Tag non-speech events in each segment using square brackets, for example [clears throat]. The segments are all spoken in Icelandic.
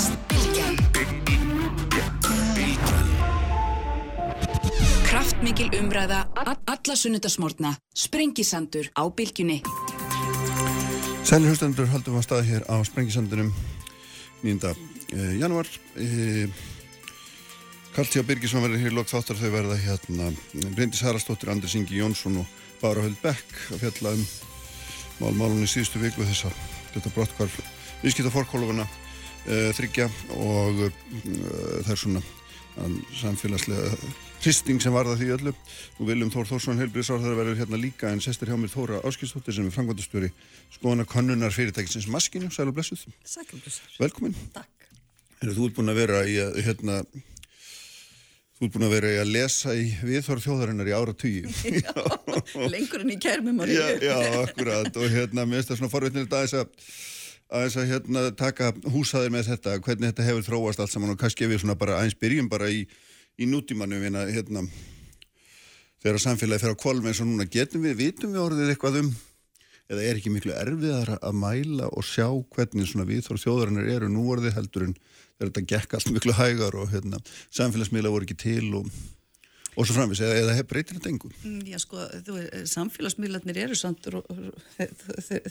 heyrist Bilgjan Kraftmikil umræða Alla sunnudasmórna Sprengisandur á Bilginni Sælir hlustendur haldum að stað hér á Sprengisandunum 9. Eh, januar eh, Karl-Tjá Birgisson verður hér lókt þáttar. Þau verða hérna. Bryndis Haraldsdóttir, Anders Ingi Jónsson og Bára Höld Beck að fjalla um málmálunni síðustu viku þess að þetta brottkvarf viðskipta fórkólufuna þryggja og uh, það er svona samfélagslega hristing sem varða því öllu. Og Viljum Þór Þórsson heilbríðsár þar verður hérna líka en sestir hjá mér Þóra Áskilstóttir sem er frangvandastjóri skoðana konnunar fyrirtækisins Maskinu, sæl og blessuð. Sæl og blessuð. Velkomin. Takk. Heru, Þú búin að vera í að hérna Þú ert búin að vera í að lesa í viðþóra þjóðarinnar í ára tugi. [laughs] Lengur en í kærmum já, já, akkurat. Og hérna, mér finnst það svona forveitnilegt aðeins að, aðeins að hérna, taka húsaðir með þetta, hvernig þetta hefur þróast allt saman og kannski ef við svona bara aðeins byrjum bara í, í nútímanu hérna, hérna, þegar samfélagi fer á kvolm eins og núna getum við, vitum við orðið eitthvað um, eða er ekki miklu erfiðar að mæla og sjá hvernig svona viðþóra þjóðarinnar eru nú orðið heldur en þetta gekk allt miklu hægar og hérna, samfélagsmiðla voru ekki til og, og svo framvis, eða, eða breytir þetta engum? Mm, já sko, þú, samfélagsmiðlarnir eru samt og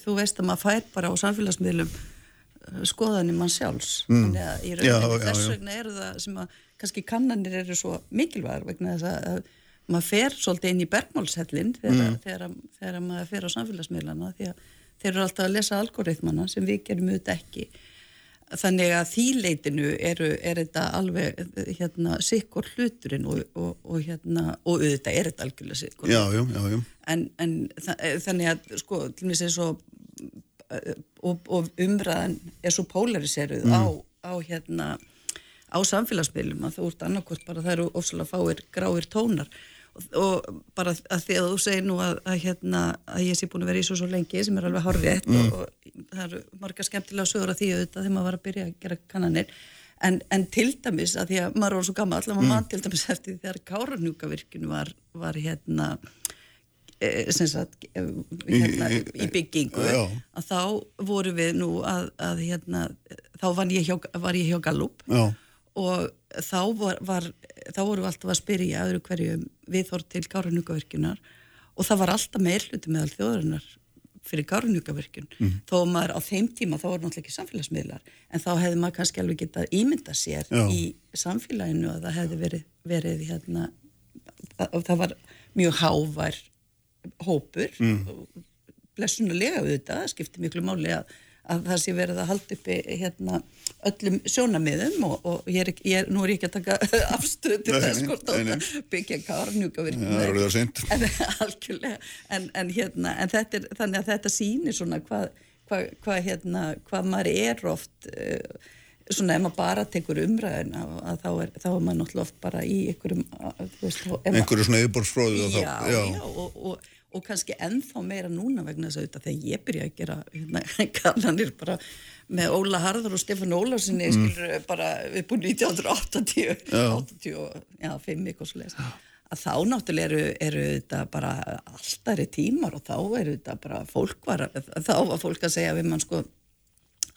þú veist að maður fær bara á samfélagsmiðlum uh, skoðanir mann sjálfs mm. þannig að í rauninni þess vegna eru það sem að kannski kannanir eru svo mikilvæg vegna þess að maður fer svolítið inn í bergmálshellin þegar, mm. þegar, þegar maður fer á samfélagsmiðlana því að þeir eru alltaf að lesa algoritmana sem við gerum auðvitað ekki þannig að þýleitinu eru, er þetta alveg hérna sikkur hluturinn og, og, og hérna og auðvitað er þetta algjörlega sikkur. Já, já, já, en, en þannig að sko til og og, og umræðan er svo polariseruð mm. á, á hérna á samfélagsmiðlum að þú ert annarkort bara það eru ofsalega fáir gráir tónar og bara að því að þú segir nú að, að, hérna, að ég sé búin að vera í svo svo lengi sem er alveg horrið mm. og, og það eru marga skemmtilega sögur að því auðvitað þegar maður var að byrja að gera kannanir en, en til dæmis að því að maður var svo gammal allavega mm. mann til dæmis eftir því þegar Káranjúkavirkjun var, var hérna e, sagt, e, hérna í, í byggingu já. að þá voru við nú að, að hérna, þá var ég hjá, var ég hjá Gallup já. Og þá var, var þá voru við alltaf að spyrja öðru hverju viðhort til Káranjúkavirkjunar og það var alltaf meirluti meðal þjóðarinnar fyrir Káranjúkavirkjun mm. þó maður á þeim tíma þá voru náttúrulega ekki samfélagsmiðlar en þá hefði maður kannski alveg getað ímynda sér Já. í samfélaginu að það hefði verið, verið hérna, það, það var mjög hávær hópur mm. blessunulega við þetta, það skipti miklu máli að að það sé verið að halda uppi hérna, öllum sjónamiðum og, og ég er, ég er, nú er ég ekki að taka [laughs] afstöðu til þess hvort að byggja kárnjúkavirkjum en [laughs] algjörlega en, en, hérna, en þetta er, þannig að þetta sýnir svona hvað hva, hva, hérna, hvað maður er oft uh, svona ef maður bara tekur umræðin að þá er, þá er maður náttúrulega oft bara í einhverjum einhverju svona yfirbórsfróðu já, já, já og, og og kannski ennþá meira núna vegna þess að þetta þegar ég byrja að gera hérna, [laughs] kannanir bara með Óla Harður og Stefán Ólarsinni mm. skilur bara við búin 1980 85 eitthvað svo leiðis að þá náttúrulega eru, eru þetta bara alltaf er tímar og þá eru þetta bara fólk var, þá var fólk að segja við mann sko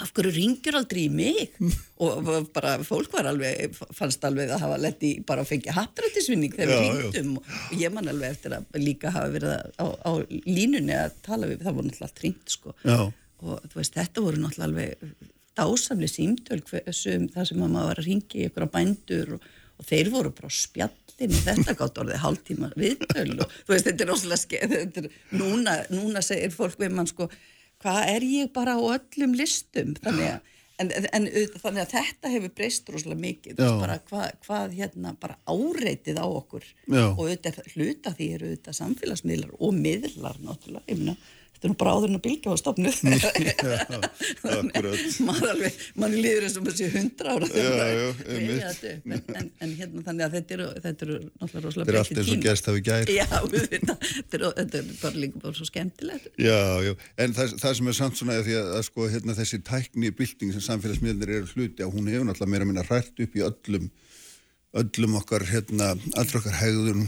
af hverju ringjur aldrei í mig? [laughs] Og bara fólk var alveg fannst alveg að hafa lett í bara að fengja hattrættisvinning þegar við ringdum og ég man alveg eftir að líka hafa verið á, á línunni að tala við það voru náttúrulega allt ringt sko. Já. og veist þetta voru náttúrulega alveg dásamli símtöl sem, það sem maður var að ringja í ykkur á bændur og, og þeir voru bara spjallin þetta gátt orðið hálftíma viðtöl og veist þetta er óslega skeið núna, núna segir fólk við mann sko hvað er ég bara á öllum listum? Þannig að, en, en, þannig að þetta hefur breyst rosalega mikið. Bara hvað, hvað hérna bara áreitið á okkur. Já. og auðvitað hluta því eru auðvitað samfélagsmiðlar og miðlar náttúrulega, ég minna þetta er nú bara áður en að bylgja á stofnu mann líður eins og maður sé hundra ára já, já, en, en, en hérna þannig að þetta eru þetta eru náttúrulega rosalega þetta er allt eins og gerst hafi gær. Já, þetta, þetta er bara líka bara svo skemmtilegt. Já, já, en það, það sem er samt svona því að, að sko, hérna, þessi tækni bylting sem samfélagsmiðnir eru hluti að hún hefur náttúrulega meira minna hrætt upp í öllum öllum okkar hérna, allra okkar hegðun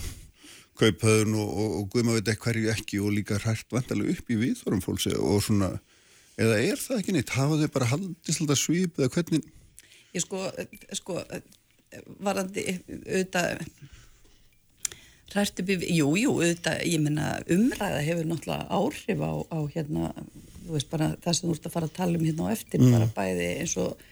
kaupaðun og, og, og guðma veit ekki hverju ekki og líka hrært vantarlega upp í viðþórum fólks og svona, eða er það ekki neitt hafa þau bara haldist alltaf svip eða hvernig ég sko, sko varandi auðvitað hrært upp í, jú, jú, auðvitað, ég menna umræða hefur náttúrulega áhrif á, á hérna, þú veist bara það sem þú ert að fara að tala um hérna á eftir, Mm. bara bæði eins og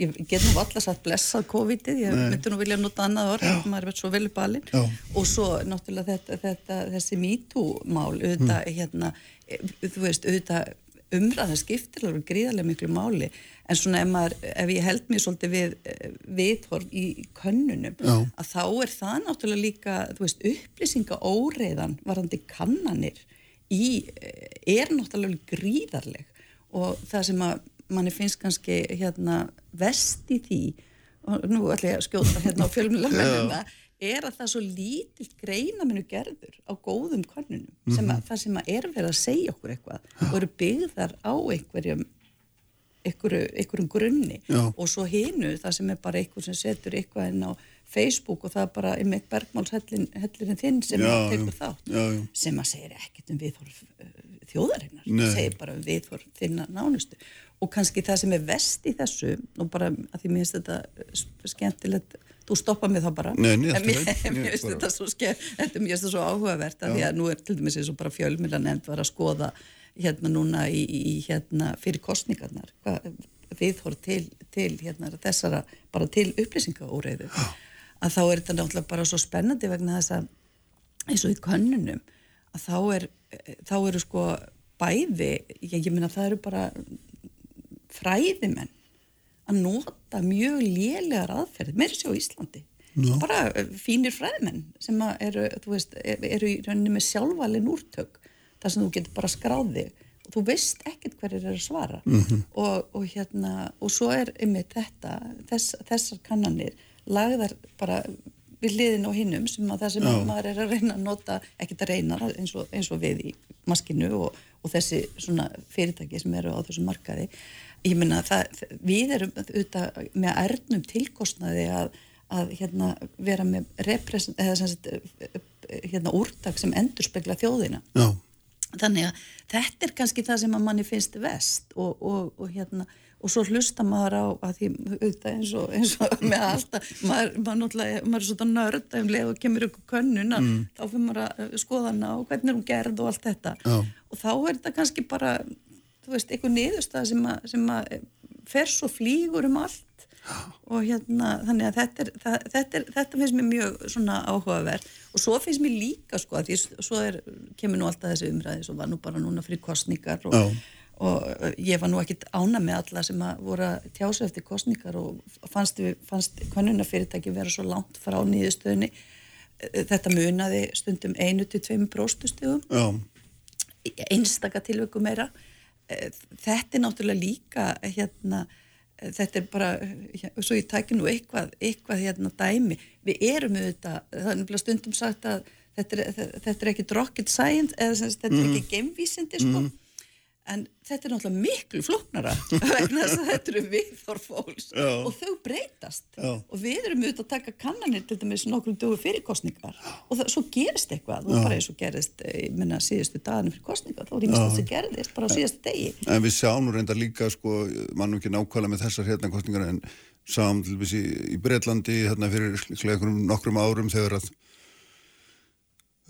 ég get nú alltaf satt blessað COVID-ið, ég Nei. myndi nú vilja nota annað orð, maður er verið svo vel balinn Já. og svo náttúrulega þetta, þetta þessi MeToo-mál, auðvitað Mm. hérna, e, þú veist, auðvitað umræða skiptir alveg gríðarlega miklu máli en svona ef, maður, ef ég held mér svolítið við eh, viðhorf í könnunum Já. að þá er það náttúrulega líka þú veist, upplýsinga óreiðan varandi kannanir í, eh, er náttúrulega gríðarleg og það sem að manni finnst kannski hérna vest í því og nú ætla ég að skjóta hérna á fjölmjölamennina er að það er svo lítill greinaminu gerður á góðum kannunum sem að það sem að er verið að segja okkur eitthvað og eru byggðar á einhverjum einhverju, einhverjum grunni Já. og svo hinu það sem er bara einhver sem setur eitthvað inn á Facebook og það er bara einmitt bergmálshellirinn þinn sem Já, að tekur þátt Já, já. sem að segja ekkert um viðhorf uh, þjóðarinnar, Nei. segir bara um viðhorf þinna nánustu og kannski það sem er vest í þessu og bara að því mér finnst þetta uh, skemmtilegt þú stoppa mig þá bara. Nei, nei, En mér, finnst þetta svo þetta mér finnst þetta svo áhugavert að því að nú er til dæmis eins og bara fjölmjöla nefnd var að skoða hérna núna í, í hérna fyrir kostningarnar hvað viðhorf til, til hérna þessara bara til upplýsingaóreiðu. Að þá er þetta náttúrulega bara svo spennandi vegna þess að eins og í könnunum að þá er þá eru sko bæði ég, ég meina það eru bara fræðimenn að nota mjög lélegar aðferð meira sér á Íslandi Já. bara eh, fínir fræðimenn sem eru, veist, er- eru í rauninni með sjálfvalin úrtök þar sem þú getur bara skráði og þú veist ekkert hverjir eru að svara -hmm. og, og hérna og svo er einmitt þetta þess, þessar kannanir lagðar bara við liðin á hinnum sem að það sem Já. maður er að reyna að nota ekkert að reyna eins og, eins og við í maskinu og, og þessi svona fyrirtæki sem eru á þessu markaði ég meina það, við erum auðvitað með ærnum tilkostnaði að, að hérna vera með represent, eða sem sagt hérna úrtak sem endur spekla þjóðina Já, þannig að þetta er kannski það sem að manni finnst vest og, og, og hérna og svo hlusta maður á að því auðvitað eins og, eins og með alltaf maður, maður, maður er svona nörd um leið og kemur ykkur könnun Mm. þá fyrir maður að skoða hana og hvernig er hún gerð og allt þetta Já. og þá er þetta kannski bara þú veist, eitthvað niðurstað sem að, sem að fer svo flýgur um allt. Og hérna, þannig að þetta er, það, þetta, er, þetta finnst mér mjög svona áhugaverð og svo finnst mér líka sko að því svo er, kemur nú alltaf þessi umræði svo var nú bara núna fyrir kostningar og, og uh, ég var nú ekkit ána með alla sem að voru að tjása eftir kostningar og fannst, fannst konunafyrirtæki vera svo langt frá nýðustöðunni þetta munaði stundum einu til tveim próstustegum já, í einstaka tilvöku meira. Eh, þetta er náttúrulega líka hérna, þetta er bara eh, svo ég tæki nú eitthvað, eitthvað hérna dæmi, við erum auðvitað það er nefnilega stundum sagt að þetta er, þetta er ekki rocket science eða þetta er ekki geimvísindi sko en þetta er náttúrulega miklu flóknara [laughs] vegna þess að þetta eru viðþorf fólks Já. og þau breytast. Já. og við erum auðvitað að taka kannanir til dæmis nokkrum dögur fyrir kostningar og það, svo gerist eitthvað. Og bara eins og gerist eh, ég menna síðustu dagarnir fyrir kostningar þá er ímest sem gerðist bara á síðustu degi. En við sjáum nú reyndar líka sko, mannum ekki nákvæmlega með þessar hérna kostningar en sáum til dæmis í, í Breitlandi hérna fyrir nokkrum árum þegar að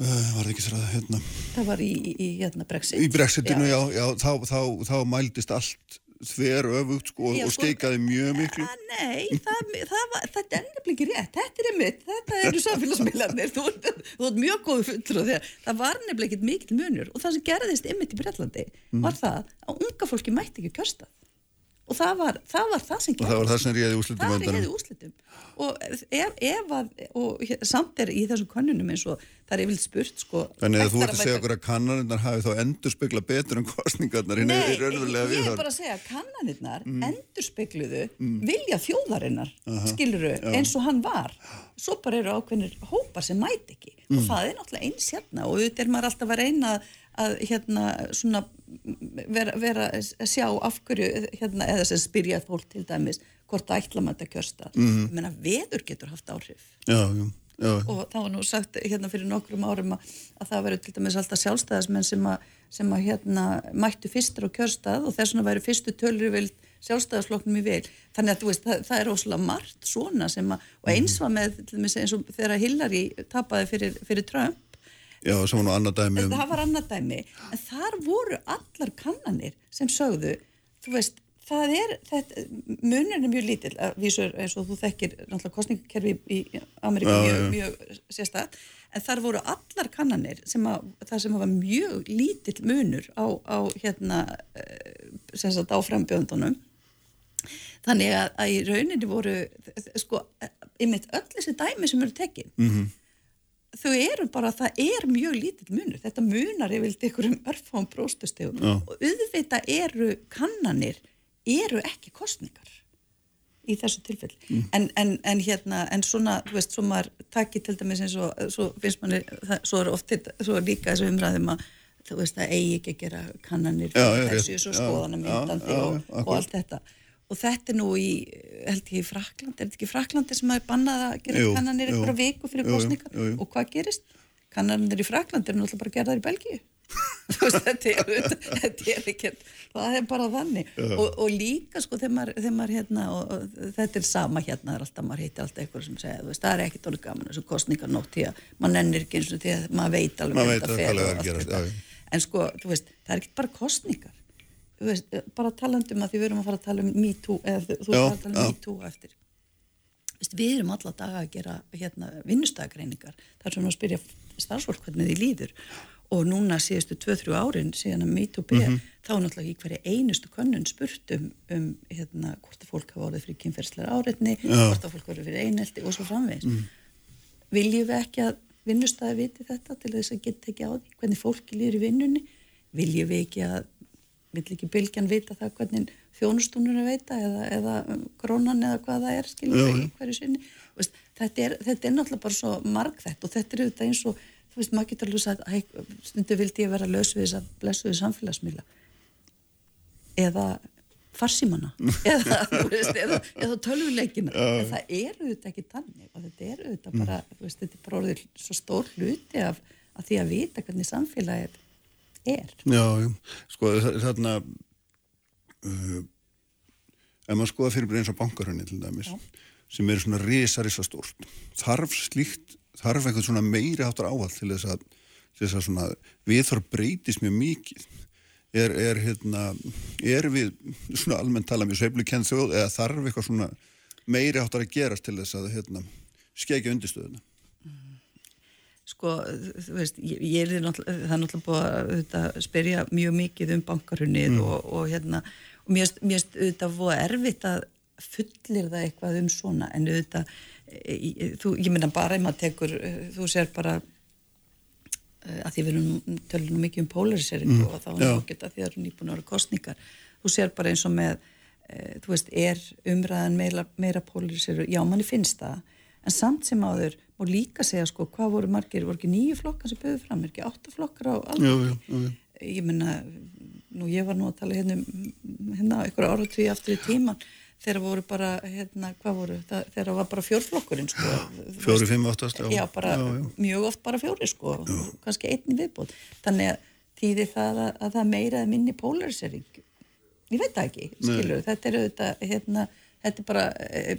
var það ekki þar að hérna? Það var í, í, í hérna Brexit. Í Brexitinu, já, já, þá, þá, þá mældist allt þver öfugt sko, Já, og svo- skeikaði mjög miklu. Ah, Nei, það, það var, þetta er nefnilega ekki rétt, þetta er einmitt, þetta eru [laughs] samfélagsmiðlarnir, þú, ert- mjög góðu fullur það var nefnilega ekki mikil munur. Og það sem gerðist einmitt í Bretlandi Mhm. var það að unga fólki mætti ekki kjörstað og það var það, var það sem og það var það sem réði úrslitum það heiði úslitum og ef, ef að og samt er í þessum könnunum eins og það er yfirleitt spurt sko Þannig að þú ert að segja okkur að kannanirnar hafi þá endur spekla betur en kostningarnar hinn Nei, er raunverulega ég er bara að segja að kannanirnar Mm. endurspegluðu vilja þjóðarinnar skiluru eins og hann var. Svo bara eru ákveðnir hópar sem mæti ekki. Mm. og það er náttúrulega eins hérna og auðvitað er maður alltaf að reyna að hérna svona vera, vera að sjá af hverju hérna, eða sem spyrja fólk til dæmis hvort það ætla maður að kjörsta mm. Mhm. ég meina veður getur haft áhrif Já, já, já. og það var nú sagt hérna fyrir nokkrum árum að, að það verður til dæmis alltaf sjálfstæðismenn sem að, sem að hérna mættu fyrstur á kjörstað og þess vegna væri fyrstu tölur vild sjálfstæðarsflokknum í vil þannig að þú veist, það, það er óslulega margt svona sem að, og eins var með til dæmis, eins og þegar Hillary tapaði fyrir, fyrir Trump Já, sem var nú annað dæmi um... það var annað dæmi, en þar voru allar kannanir sem sögðu þú veist, það er þetta, munurinn er mjög lítill að vísur eins og þú þekkir náttúrulega kostningakerfi í Ameríka Já, mjög, mjög sérstætt en þar voru allar kannanir sem að það sem var mjög lítill munur á, á hérna eh, sem sagt á frambjöndunum þannig að, að í rauninni voru sko, einmitt öll þessi dæmi sem eru tekin Mhm. Þau eru bara, það er mjög lítill munur, þetta munar ég vildi ykkur um örfáum próstustegum Já. og auðvitað eru kannanir eru ekki kostningar í þessu tilfell Mm. en, en, en hérna, en svona þú veist, svo maður takki til dæmis eins og svo finnst manni, það, svo er oft svo er líka þessu umræðum að þú veist að eigi ekki að gera kannanir Já, þessu svo já, og, og allt þetta og þetta er nú í, held ég í Frakland er þetta ekki Fraklandi sem er bannað að gera Jú, kannanir jú. einhverja viku fyrir jú. og hvað gerist? Kannanir í Fraklandi eru náttúrulega bara gerðar í Belgíu [laughs] þetta er, þetta- er ekki það er bara þannig og, og líka sko þegar maður, þegar maður hérna og, og þetta er sama hérna, það er alltaf maður heitir alltaf eitthvað sem segja, veist, það er ekkit orðið gaman þessu kostningarnótt því að maður nennir ekki eins og því að maður veit alveg Maður veit alveg fer hvað er að já. en sko, þú veist, það er ekkit bara kostningar veist, bara talandum að því við erum að fara að tala um Me Too eða þú Já, að tala um já. Me Too eftir. Vist, við erum alla daga að gera hérna, vinnustagreiningar þar sem að spyrja starfsfólk hvernig því líður. Og núna síðustu 2-3 árin síðan að MeToo byrja Mhm. þá er náttúrulega í hverja einustu könnun spurt um, um hérna, hvort að fólk hafa orðið fyrir kynferðslega áreitni, hvort að fólk orðið fyrir einelti og svo framvegis. Viljum við ekki að vinnustæði viti þetta til þess að geta ekki á því hvernig fólki líður í vinnunni? Viljum við ekki að vill ekki bylgjan vita það hvernig þjónustúnur er að veita eða, eða krónan eða hvað það er við í hverju sinni. Veist, þetta, er, þetta er náttúrulega bara svo margþætt og þetta er auðvitað eins og þú veist, maður getur alveg sagt "Æ, stundu vildi ég vera laus við þess að blessuðu samfélagsmiðla. Eða farsímana. [laughs] Eða, þú veist, eða, eða tölvuleikina. En það er auðvitað ekki tannig og þetta er auðvitað bara, þú veist, þetta er bara orðið svo stór hluti af, af því að vita hvernig samfélagið er. Já, já, sko þa- þarna uh, ef maður skoða fyrir eins og bankarhönni til dæmis, sem eru svona risa, risa stórt, þarf slíkt þarf eitthvað svona meiri áttar áhald til þess að, til þess að svona viðþorf breytist mjög mikið? Er, er hérna er við svona almennt tala mjög sveiflu kenn þjóð eða þarf eitthvað svona meiri áttar að gerast til þess að hérna skegja undirstöðuna sko, þú veist, ég, ég er náttúrulega, það er náttúrulega búið að spyrja mjög mikið um bankarunnið og, og hérna, og mér finnst auðvitað voða erfitt að fullir það eitthvað um svona, en auðvitað e, e, þú, ég meina bara ef maður tekur, e, þú sér bara e, að því við erum tölunum mikið um polariseringu og þá er já. náttúrulega að því það eru að vera kostningar þú sér bara eins og með e, þú veist, er umræðan meira, meira polariseringu, já manni finnst það en samt sem áður má líka segja sko hvað voru margir, voru ekki nýju flokkar sem byrðu fram, er ekki átta flokkar á alveg ég menna, nú ég var nú að tala hérna um hérna ykkur áratví aftur í tíman þegar voru bara, hérna, hvað voru það, þegar var bara fjórflokkurinn sko, Fjóri, fimm, áttast, já. já, bara Já, já. mjög oft bara fjóri sko, kannski einni viðbót. Þannig að þýðir það að, að það meira eða minni polarisering? Ég veit það ekki, skilur, þetta er auðvitað hérna, þetta er bara e,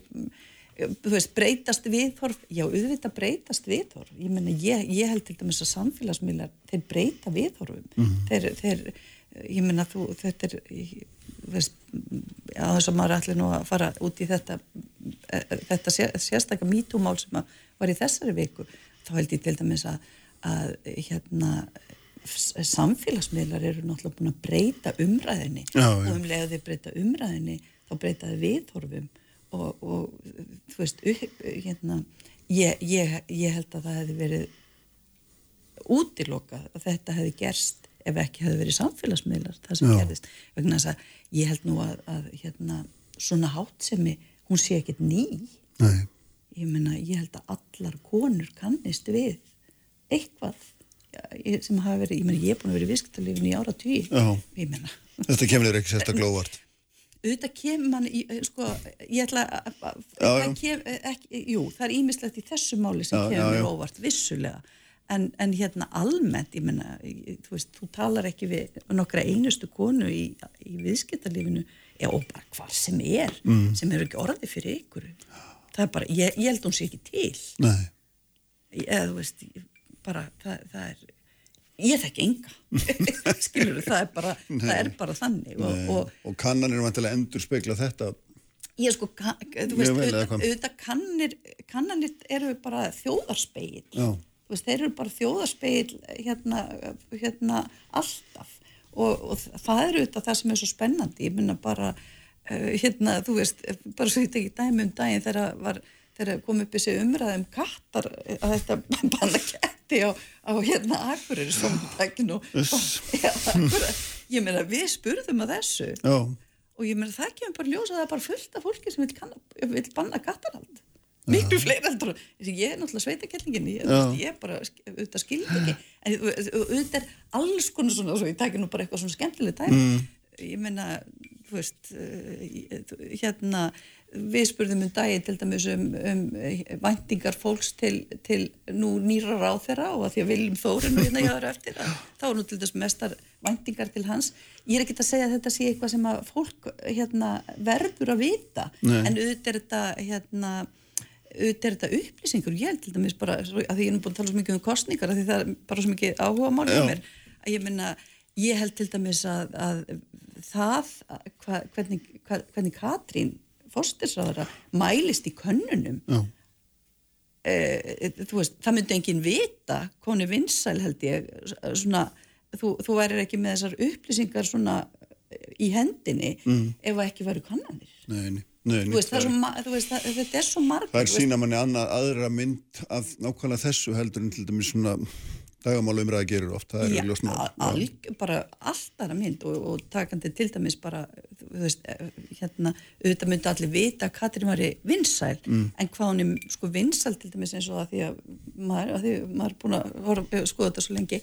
þú veist, breytast viðhorf. Já, auðvitað breytast viðhorf. Ég menna, ég, ég held til dæmis að samfélagsmiðlar þeir breyta viðhorfum. Þeir, þeir, ég menna þú þetta er, veist á þess að maður ætli nú að fara út í þetta e, þetta sé- sérstaka mítúmál sem að var í þessari viku þá held ég til dæmis að, að hérna samfélagsmiðlar eru náttúrulega búin að breyta umræðinni Já, og já. um leiðu þau breyta umræðinni þá breyta þau viðhorfum og, og þú veist upp, hérna, ég, ég, ég held að það hefði verið útilokað að þetta hefði gerst ef ekki hefði verið samfélagsmiðlar það sem Já. gerðist. Vegna þess að ég held nú að, að hérna, svona hátsemi hún sé ekkert ný. Nei, ég meina, ég held að allar konur kannist við eitthvað sem hafa verið, ég meina, ég er búin að vera í visktalifinu í ára meina. Þetta kemur þér ekki sérstaklega óvart. Auðvitað kemur mann í, eh, sko, ég ætla að, það já. kem, eh, ekki, jú, það er ímislegt í þessu máli sem Já, kemur já, já. óvart, vissulega en, en hérna almennt, ég menna, þú veist, þú talar ekki við nokkra einustu konu í, í viðskiptarlífinu, já, og bara hvar sem er, mm. sem eru ekki orði fyrir ykkur. Það er bara, ég, ég held hún sé ekki til. Nei. Eða, þú veist, bara, það, það er, ég þekki enga, [laughs] skilur þú, það er bara, það er bara þannig. Og, og, og kannan er vantilega endur spekla þetta. Ég sko, kann, þú veist, auðvitað, auðvitað kannir, kannanir eru bara þjóðarspeil, þú veist, þeir eru bara þjóðarspeil hérna, hérna alltaf. Og, og það eru auðvitað það sem er svo spennandi, ég minna bara, uh, hérna, þú veist, bara svo ekki dæmi um daginn þegar var, þegar kom upp þessi umræðum kattar að þetta banna ketti á, á hérna akkurir sem takkinu, ég minna við spurðum að þessu. Já. Og ég meina það kemur bara ljósa að það er bara fullt af fólki sem vil, kann, vil banna kattarhald. Miklu ja. fleira heldur ég er náttúrulega sveitakellingin ég, ég bara auðvitað skilja ekki. En auðvitað er alls konar svona og ég tækir nú bara eitthvað svona skemmtileg tæm mm. ég meina, þú veist uh, hérna við spurðum um dagi til dæmis um, um væntingar fólks til, til nú nýra ráð þeirra og að því að viljum þórin og hérna aðra eftir að þá er nú til dæmis mestar væntingar til hans. Ég er ekki að segja að þetta sé eitthvað sem að fólk hérna, verður að vita Nei. en auðvitað er þetta hérna, auðvitað er þetta upplýsingur. Ég held til dæmis bara, að því ég er nú búin að tala svo mikið um kostningar að því það er bara svo mikið áhuga mál með mér, að ég minna ég held til dæmis að, að það hva, hvernig, hva, hvernig Katrín fórstisraðara mælist í könnunum. E, veist, það myndi enginn vita koni vinsæl held ég svona, þú, þú værir ekki með þessar upplýsingar svona í hendinni mm. ef það ekki væri kannanir. Nei, nei, veist, er svo, veist, það, þetta er svo marg Það er sína manni annað aðra mynd af nákvæmlega þessu heldur en til dæmis svona dagamálu umræða gerir oft, það er ljósnum alg, bara alltaf að mynd og, og takandi til dæmis bara veist, eh, hérna, auðvitað myndi allir vita að Katrín var í vinsæl mm. en hvað hún er sko vinsæl til dæmis eins og að því að maður, að því, maður er búin að skoða þetta svo lengi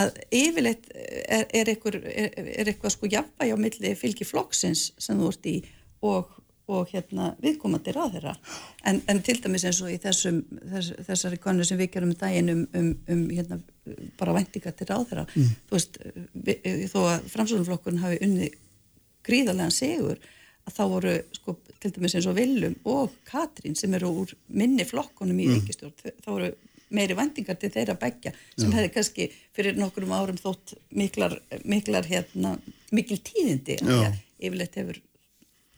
að yfirleitt er, er, eitthvað, er, er eitthvað sko jafnvæg á milli fylgi flokksins sem þú ert í og og hérna viðkomandi ráðherra en, en til dæmis eins og í þessum þess, þessari konu sem við gerum um daginn um, um, um hérna bara vendinga til ráðherra mm. þú veist, við, þó að framsóðunflokkurinn hafi unni gríðarlega sigur að þá voru sko til dæmis eins og Viljum og Katrín sem eru úr minni flokkunum í mm. ríkistjórn, þá voru meiri vendingar til þeirra begja sem Já. hefði kannski fyrir nokkurum árum þótt miklar, miklar hérna mikil tíðindi, yfirleitt hefur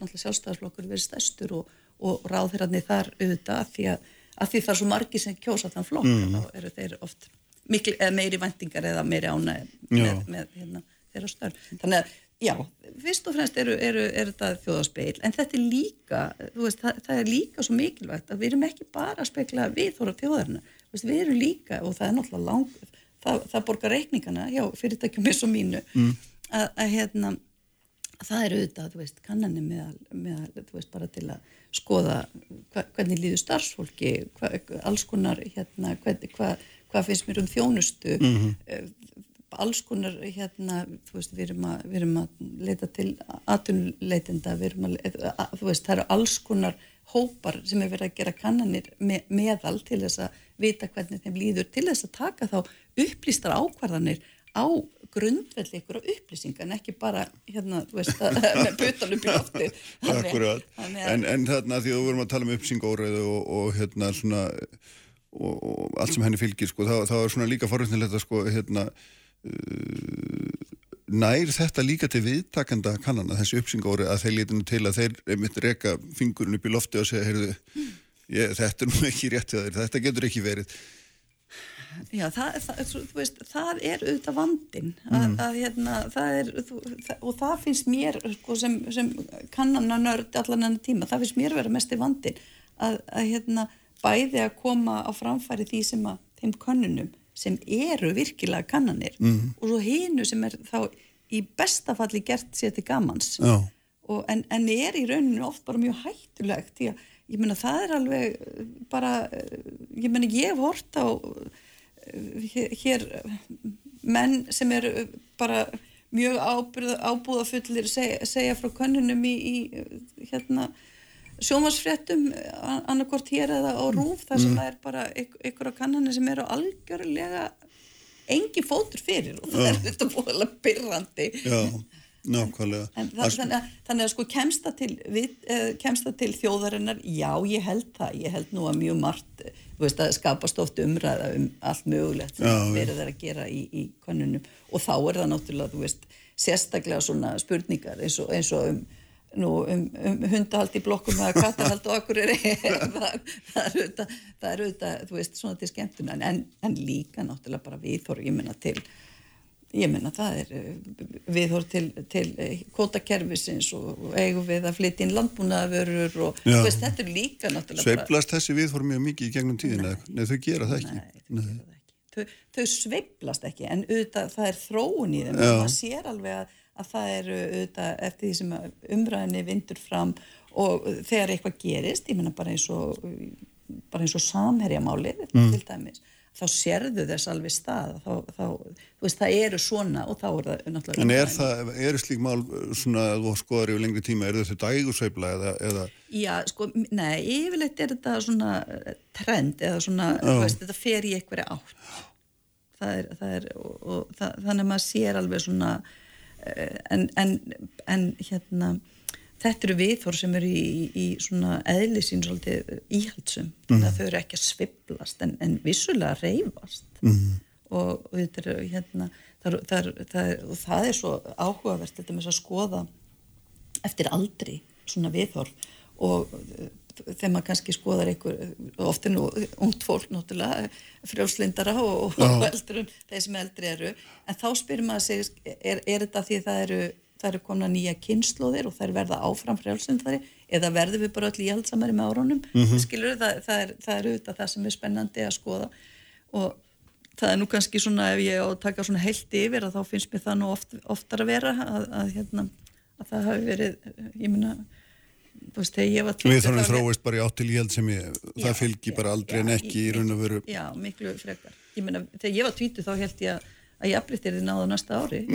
náttúrulega sjálfstæðarflokkur verið stærstur og, og ráðherrarnir þar auðvitað af því að, að því það er svo margi sem kjósa þann flokk mm. þá eru þeir oft mikil, meiri vendingar eða meiri ánæg með, með hérna, þeirra störn. Þannig að já, fyrst og fremst eru, eru, eru þetta þjóðaspeil en þetta er líka, veist, það, það er líka svo mikilvægt að við erum ekki bara að spekla við þóra þjóðarna, veist, við erum líka og það er náttúrulega lang, það, það borgar reikningana, já, fyrirtækjum eins og mínu mm. að, að hérna það er auðvitað, þú veist, kannanir með, með, þú veist, bara til að skoða hva, hvernig líður starfsfólki hva, alls konar, hérna hvað hva, hva finnst mér um þjónustu mm -hmm. alls konar hérna, þú veist, við erum að, við erum að leita til atunleitenda við erum að, að, þú veist, það eru alls konar hópar sem er verið að gera kannanir með, meðal til þess að vita hvernig þeim líður, til þess að taka þá upplýstar ákvarðanir á grundvelli ykkur á upplýsinga en ekki bara hérna, þú veist, [laughs] með putan upp í lofti Akkurat, en, en þarna því að við vorum að tala um uppsingóriðu og, og hérna svona og, og allt sem henni fylgir, sko, þá, þá er svona líka forvittnilegt að sko, hérna uh, nær þetta líka til viðtakanda kannana, þessi uppsingóri að þeir lítinu til að þeir mitt reyka fingurinn upp í lofti og segja, heyrðu, ég, þetta er nú ekki rétt þetta getur ekki verið Já, það, það, veist, það er auðvitað vandin að, mm. að, hérna, það er, það, og það finnst mér sko, sem, sem kannananörd allan enn tíma, það finnst mér vera mest í vandin að, að hérna, bæði að koma á framfæri því sem að þeim kannunum sem eru virkilega kannanir mm. og svo hinu sem er þá í bestafalli gert sér til gamans og, en, en er í rauninu oft bara mjög hættulegt því að ég menna það er alveg bara, ég menna ég hef hort á hér menn sem eru bara mjög ábúðafullir segja, segja frá könnunum í, í hérna sjómasfréttum annarkort hér eða á rúf þar sem það er bara ykkur á kannanir sem eru algjörlega engi fótur fyrir og það er þetta búinlega byrrandi Já, nákvæmlega. En það, þannig, að, þannig að sko kemst það, til, við, eh, kemst það til þjóðarinnar, já ég held það, ég held nú að mjög margt, eh, þú veist að skapast oft umræða um allt mögulegt sem Já, verður þeir að gera í, í konunum og þá er það náttúrulega, þú veist, sérstaklega svona spurningar eins og, eins og um, nú, um, um hundahald í blokkum eða kattahald og okkur er [laughs] það, það er auðvitað, það er auðvitað, þú veist, svona til skemmtuna en, en líka náttúrulega bara viðhor, ég menna til ég menna það er eh, viðhor til, til kótakerfisins og eigum við að flytja inn landbúnaðavörur og Já. þú veist, þetta er líka náttúrulega bara Sveiflast þessi viðhór mjög mikið í gegnum tíðina? Nei, þau gera það ekki. Nei, þau gera það ekki. Þau, þau sveiplast ekki en auðvitað það er þróun í þeim. Og maður sér alveg að, að það er auðvitað eftir því sem umræðinni vindur fram og þegar eitthvað gerist, ég menna bara eins og bara eins og samherjamálið til dæmis, þá sérðu þess alveg stað, þá, þá þú veist, það eru svona og þá er það náttúrulega En er það, eru slík mál svona að þú skoðar yfir lengri tíma, eru þetta dægursveifla eða, eða? Já, sko, nei, yfirleitt er þetta svona trend eða svona, þú veist, þetta fer í einhverja átt. Það er, það er, og, og það, þannig að maður sér alveg svona, en, en, en hérna, þetta eru viðhór sem eru í, í, í svona eðli sín svolítið íhaldsum, þannig að þau eru ekki að sviplast, en, en vissulega reyfast. Mm. Og, og þetta eru, hérna, er- það, er- og það er svo áhugavert, þetta með að skoða eftir aldri svona viðhorf og þegar maður kannski skoðar einhver, ofta er nú ungt fólk náttúrulega, frjálslindara og, og [laughs] eldri, þeir sem eldri eru. En þá spyrir maður sig er, er þetta því það eru, það eru komna nýja kynnslóðir og er verða áfram frjálslindari eða verður við bara öll íhaldsamari með árunum? Mm -hmm. skilur það, það er, það er auðvitað það sem er spennandi að skoða. Og það er nú kannski svona ef ég á að taka svona heilt yfir að þá finnst mér það nú oft, oftar að vera að, að, hérna, að það hafi verið, ég minna veist, við þá- þróist bara í átt til íhald sem ég, Já, það fylgir bara aldrei já, en ekki í í- raun og veru Já, miklu frekar. Ég meina, þegar ég var tvítu þá held ég að, að jafnrétt er þið náðu næsta ári. [laughs]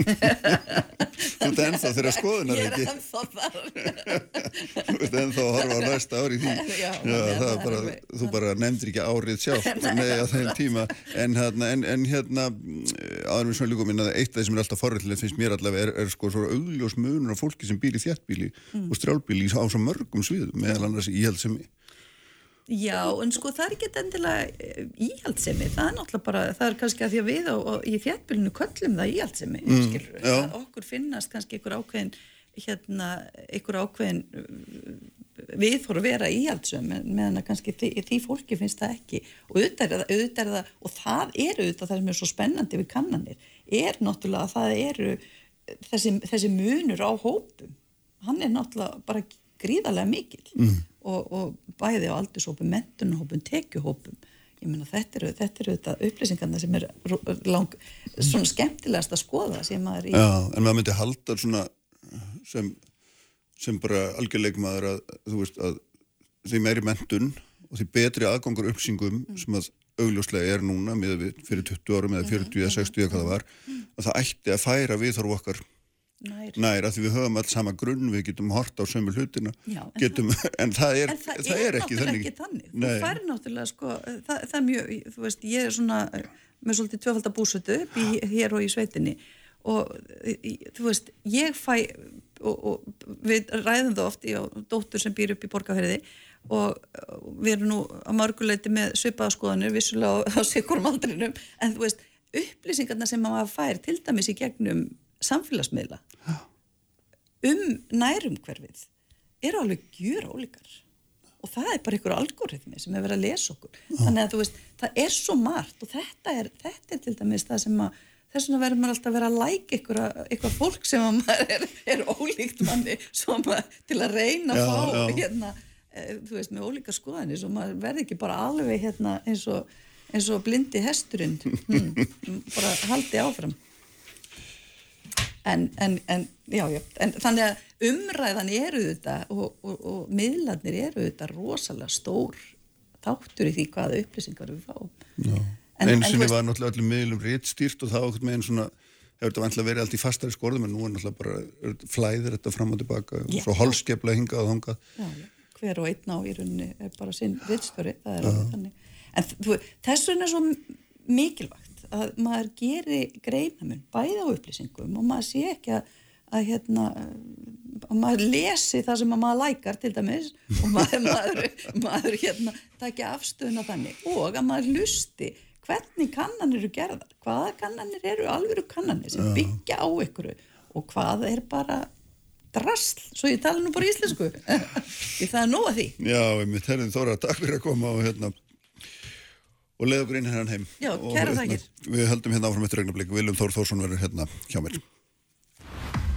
Þú ert ennþá þeirra skoðunar Ég er ekki ennþá þar. Þú ert ennþá að horfa á næsta ári í því [laughs] Já, það það er bara, alveg- þú bara nefndir ekki árið sjálf [laughs] nei, á þeim tíma en hérna, en, en hérna aðeins við svona líka minna eitt af því sem er alltaf forrættilega finnst mér allavega er, er sko svo augljós munur af fólki sem býr í þjættbíli Mm. og strjálbíli á svo mörgum sviðum meðal annars íhald sem Já, en sko það er ekki endilega eh, íhaldsemi, það er náttúrulega bara, það er kannski að því að við og, og í þjættbylunu köllum það íhaldsemi, mm, skilur já. að okkur finnast kannski einhver ákveðin, hérna, einhver ákveðin við fóru að vera íhaldsum meðan að kannski því, því fólki finnst það ekki. Og auðvitað er, er það og það er auðvitað það sem er svo spennandi við kannanir, er náttúrulega að það eru þessi, þessi munur á hópum, hann er náttúrulega bara gríðarlega mikil mm. Og, og bæði á aldurshópum, mentunhópum, tekjuhópum. Ég meina þetta eru, þetta upplýsingarna sem er lang, svona skemmtilegast að skoða sem maður í Já, en maður myndi halda svona sem, sem bara algjörleikmaður að þú veist að því meiri mentun og því betri aðgangur upplýsingum sem að augljóslega er núna með fyrir 20 árum eða 40 eða 60 eða hvað það var að það ætti að færa við þarf okkar nær. nær að því við höfum alls sama grunn við getum hort á sömu hlutina. Já, en getum, [laughs] en það er, En það, það er, er ekki þannig. ekki þannig. Þú fær náttúrulega sko, það, það er mjög, þú veist, ég er svona með svolítið í, hér og í sveitinni. Og þú veist, ég fæ og, og við ræðum það oft ég og dóttur sem býr upp í borgarferði og við erum nú að mörguleiti með svipaðaskoðanir vissulega á, á sikurum aldrinum en þú veist, upplýsingarna sem maður fær til dæmis í gegnum samfélagsmiðla um nærumhverfið eru alveg gjur ólíkar og það er bara einhver algoritmi sem er verið að lesa okkur. Þannig að þú veist, það er svo margt og þetta er, þetta er til dæmis það sem að þess vegna verður maður alltaf að vera að læka ykkur fólk sem að maður er, er ólíkt manni maður til að reyna að fá já. hérna, eh, þú veist, með ólíka skoðanir. Svo maður verður ekki bara alveg hérna eins og, eins og blindi hesturinn. [laughs] Hmm, bara haldi áfram en, en, en, já, já, en þannig að umræðan eru þetta og, og, og miðlarnir eru þetta rosalega stór þáttur í því hvaða upplýsingar við fáum. Já. En- einu en sinni þú veist- var náttúrulega öllum miðlum réttstýrt og það okkur með einn svona hefur þetta vantilega verið allt í fastari skorðum en nú er náttúrulega bara flæðir þetta fram og tilbaka Já. svo holskepla hingað og já. hver og einn á í rauninni er bara sinn rittstjóri, það er alveg þannig en þú, þess vegna er svo mikilvægt að maður geri greinamun bæði á upplýsingum og maður sé ekki að, að hérna að maður lesi það sem maður lækar til dæmis og [laughs] maður, maður, maður hérna takja afstöðuna þannig. Og að maður lusti hvernig kannanir eru gerðar, hvaða kannanir eru alveg kannanir sem byggja á ykkur og hvað er bara drasl, svo ég tala nú bara íslensku. [laughs] Því það er nóga því. Já, við terðum Þóra, takk fyrir að koma og hérna og leiða okkur inn hérna heim Já, kæra hérna, þakkir. Við höldum hérna áfram eftir regnablik Viljum Þór Þórsson verður hérna hjá mér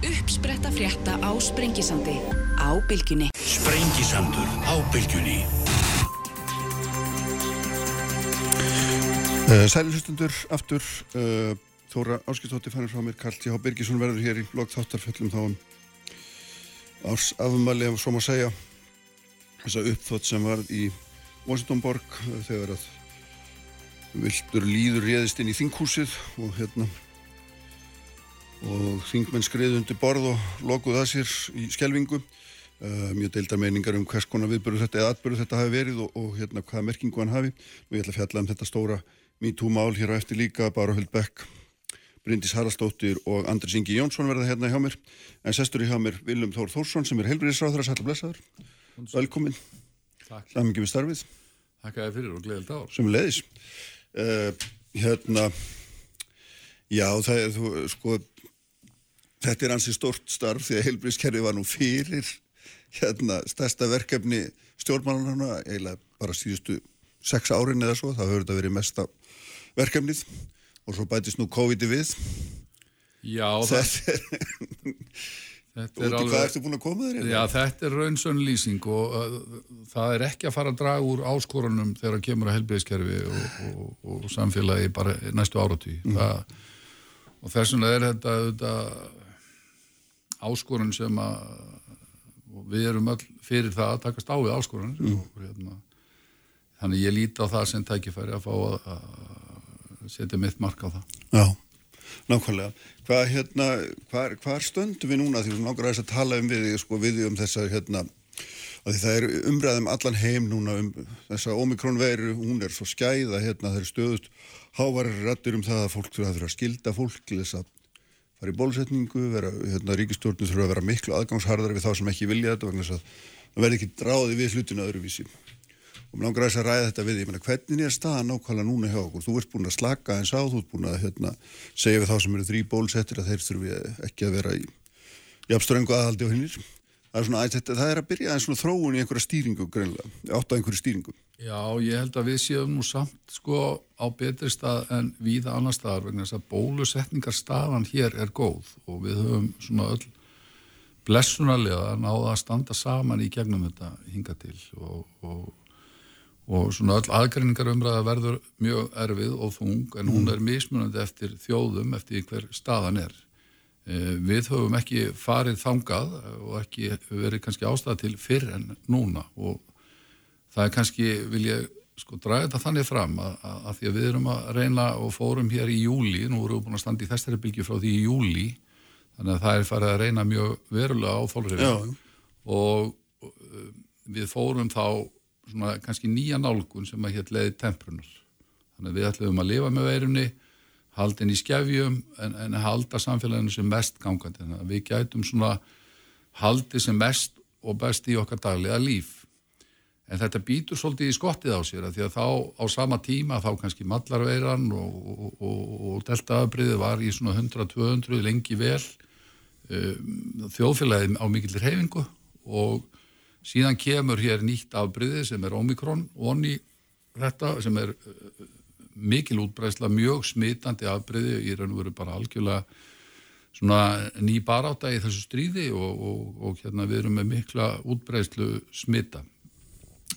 Uppspretta frétta á Sprengisandi á bylgjunni. Sprengisandur á bylgjunni uh, Sæli hlustundur aftur uh, Þóra Áskistóttir fannir frá mér Karl T.H. Birgisson verður hér í blokk þáttarföllum þá um árs afumali ef svo má segja þessa uppþótt sem var í Washingtonborg uh, þegar að vildur líður réðist inn í þinghúsið og hérna og þingmenn skriði undir borð og lokuð að sér í skelvingu uh, mjög deildar meiningar um hvers konar viðbörðu þetta eða atbörðu þetta hafi verið og, og hérna hvaða merkingu hann hafi. Og ég ætla að fjalla um þetta stóra MeToo-mál hér á eftir líka, bara Höld Beck Bryndís Haraldsdóttir og Andris Ingi Jónsson verða hérna hjá mér. En sestur í hjá mér Viljum Þór Þórsson sem er helbriðisráður að sætla blessaður. Velkomin, Takk, hlæmingi við starfið. Þakka þér fyrir og gleðild ár. sem leiðis uh, hérna já það er þú sko þetta er ansi stort starf því að heilbríðskerfi var nú fyrir hérna stærsta verkefni stjórnmálunarna eiginlega bara síðustu sex árin eða svo, það höfður þetta verið mesta verkefnið. Og svo bætist nú COVID-i við. Já, það, þetta er, þetta er koma þér? Já, þetta er raunsönn lýsing og uh, það er ekki að fara að draga úr áskorunum þegar það kemur að helbiðiskerfi og, og, og samfélagi bara næstu áratví. Mm. Og þess vegna er þetta, þetta áskorun sem að við erum öll fyrir það að takast á við áskorun og hérna þannig ég líti á það sem tækifæri að fá að, að setja mitt mark á það. Já, nákvæmlega. Hvað hérna, hvar, hvar stöndum við núna því við langar aðeins að tala um við, sko, við um þessa hérna, að það er umræðum allan heim núna um þessa omikronveru, hún er svo skæða hérna, það er stöðust hávarir rættir um það að fólk þurfa að þurfa að skilda fólk til þess að fara í bólusetningu, vera, hérna, ríkistjórnum þurfa að vera miklu aðgangsharðar við þá sem ekki vilja þetta vegna þess að það verði ekki dráði við hlutinu öðruvísi og mér langar aðeins að ræða þetta við ég meina hvernig er staðan nákvæmlega núna hjá okkur? Þú ert búin að slaka eins á, þú ert búin að hérna, segja við þá sem eru þrý bólusettir að þeir þurfi ekki að vera í jafnströngu aðhaldi og hinnir það er, svona, þetta, það er að byrja eins og þróun í einhverja stýringu greinlega, átt á einhverju stýringu. Já, ég held að við séum nú samt sko á betri stað en víða annar staðar vegna þess að bólusetningarstaðan hér er góð og við höfum svona öll blessunarlega náða að standa saman í gegnum þetta hinga til og, og, og svona öll aðgreiningar umræða verður mjög erfið og þung en hún er mismunandi eftir þjóðum eftir hver staðan er. Eh, Við höfum ekki farið þangað og ekki verið kannski ástæða til fyrr en núna. Og það er kannski, vil ég sko draga þetta þannig fram að, að, því að við erum að reyna og fórum hér í júli, nú erum við búin að standa í þessari bylgi frá því í júli, þannig að það er farið að reyna mjög verulega á þólurifin og uh, við fórum þá svona kannski nýja nálgun sem að hér leiði temprunar. Þannig að við ætlum að lifa með veirunni, haldin í skefjum en, en halda samfélaginu sem mest gangandi. Þannig að við gætum svona haldið sem mest og best í okkar daglega líf en þetta býtur svolítið í skottið á sér að því að þá á sama tíma þá kannski mallarveiran og, og, og, og deltaafbriði var í svona 100-200 lengi vel um, þjóðfélagið á mikillir hefingu og síðan kemur hér nýtt afbriði sem er Omikron onni þetta sem er uh, mikil útbreysla, mjög smitandi afbriði í raun og veru bara algjörlega svona ný baráta í þessu stríði og hérna við erum með mikla útbreyslu smita.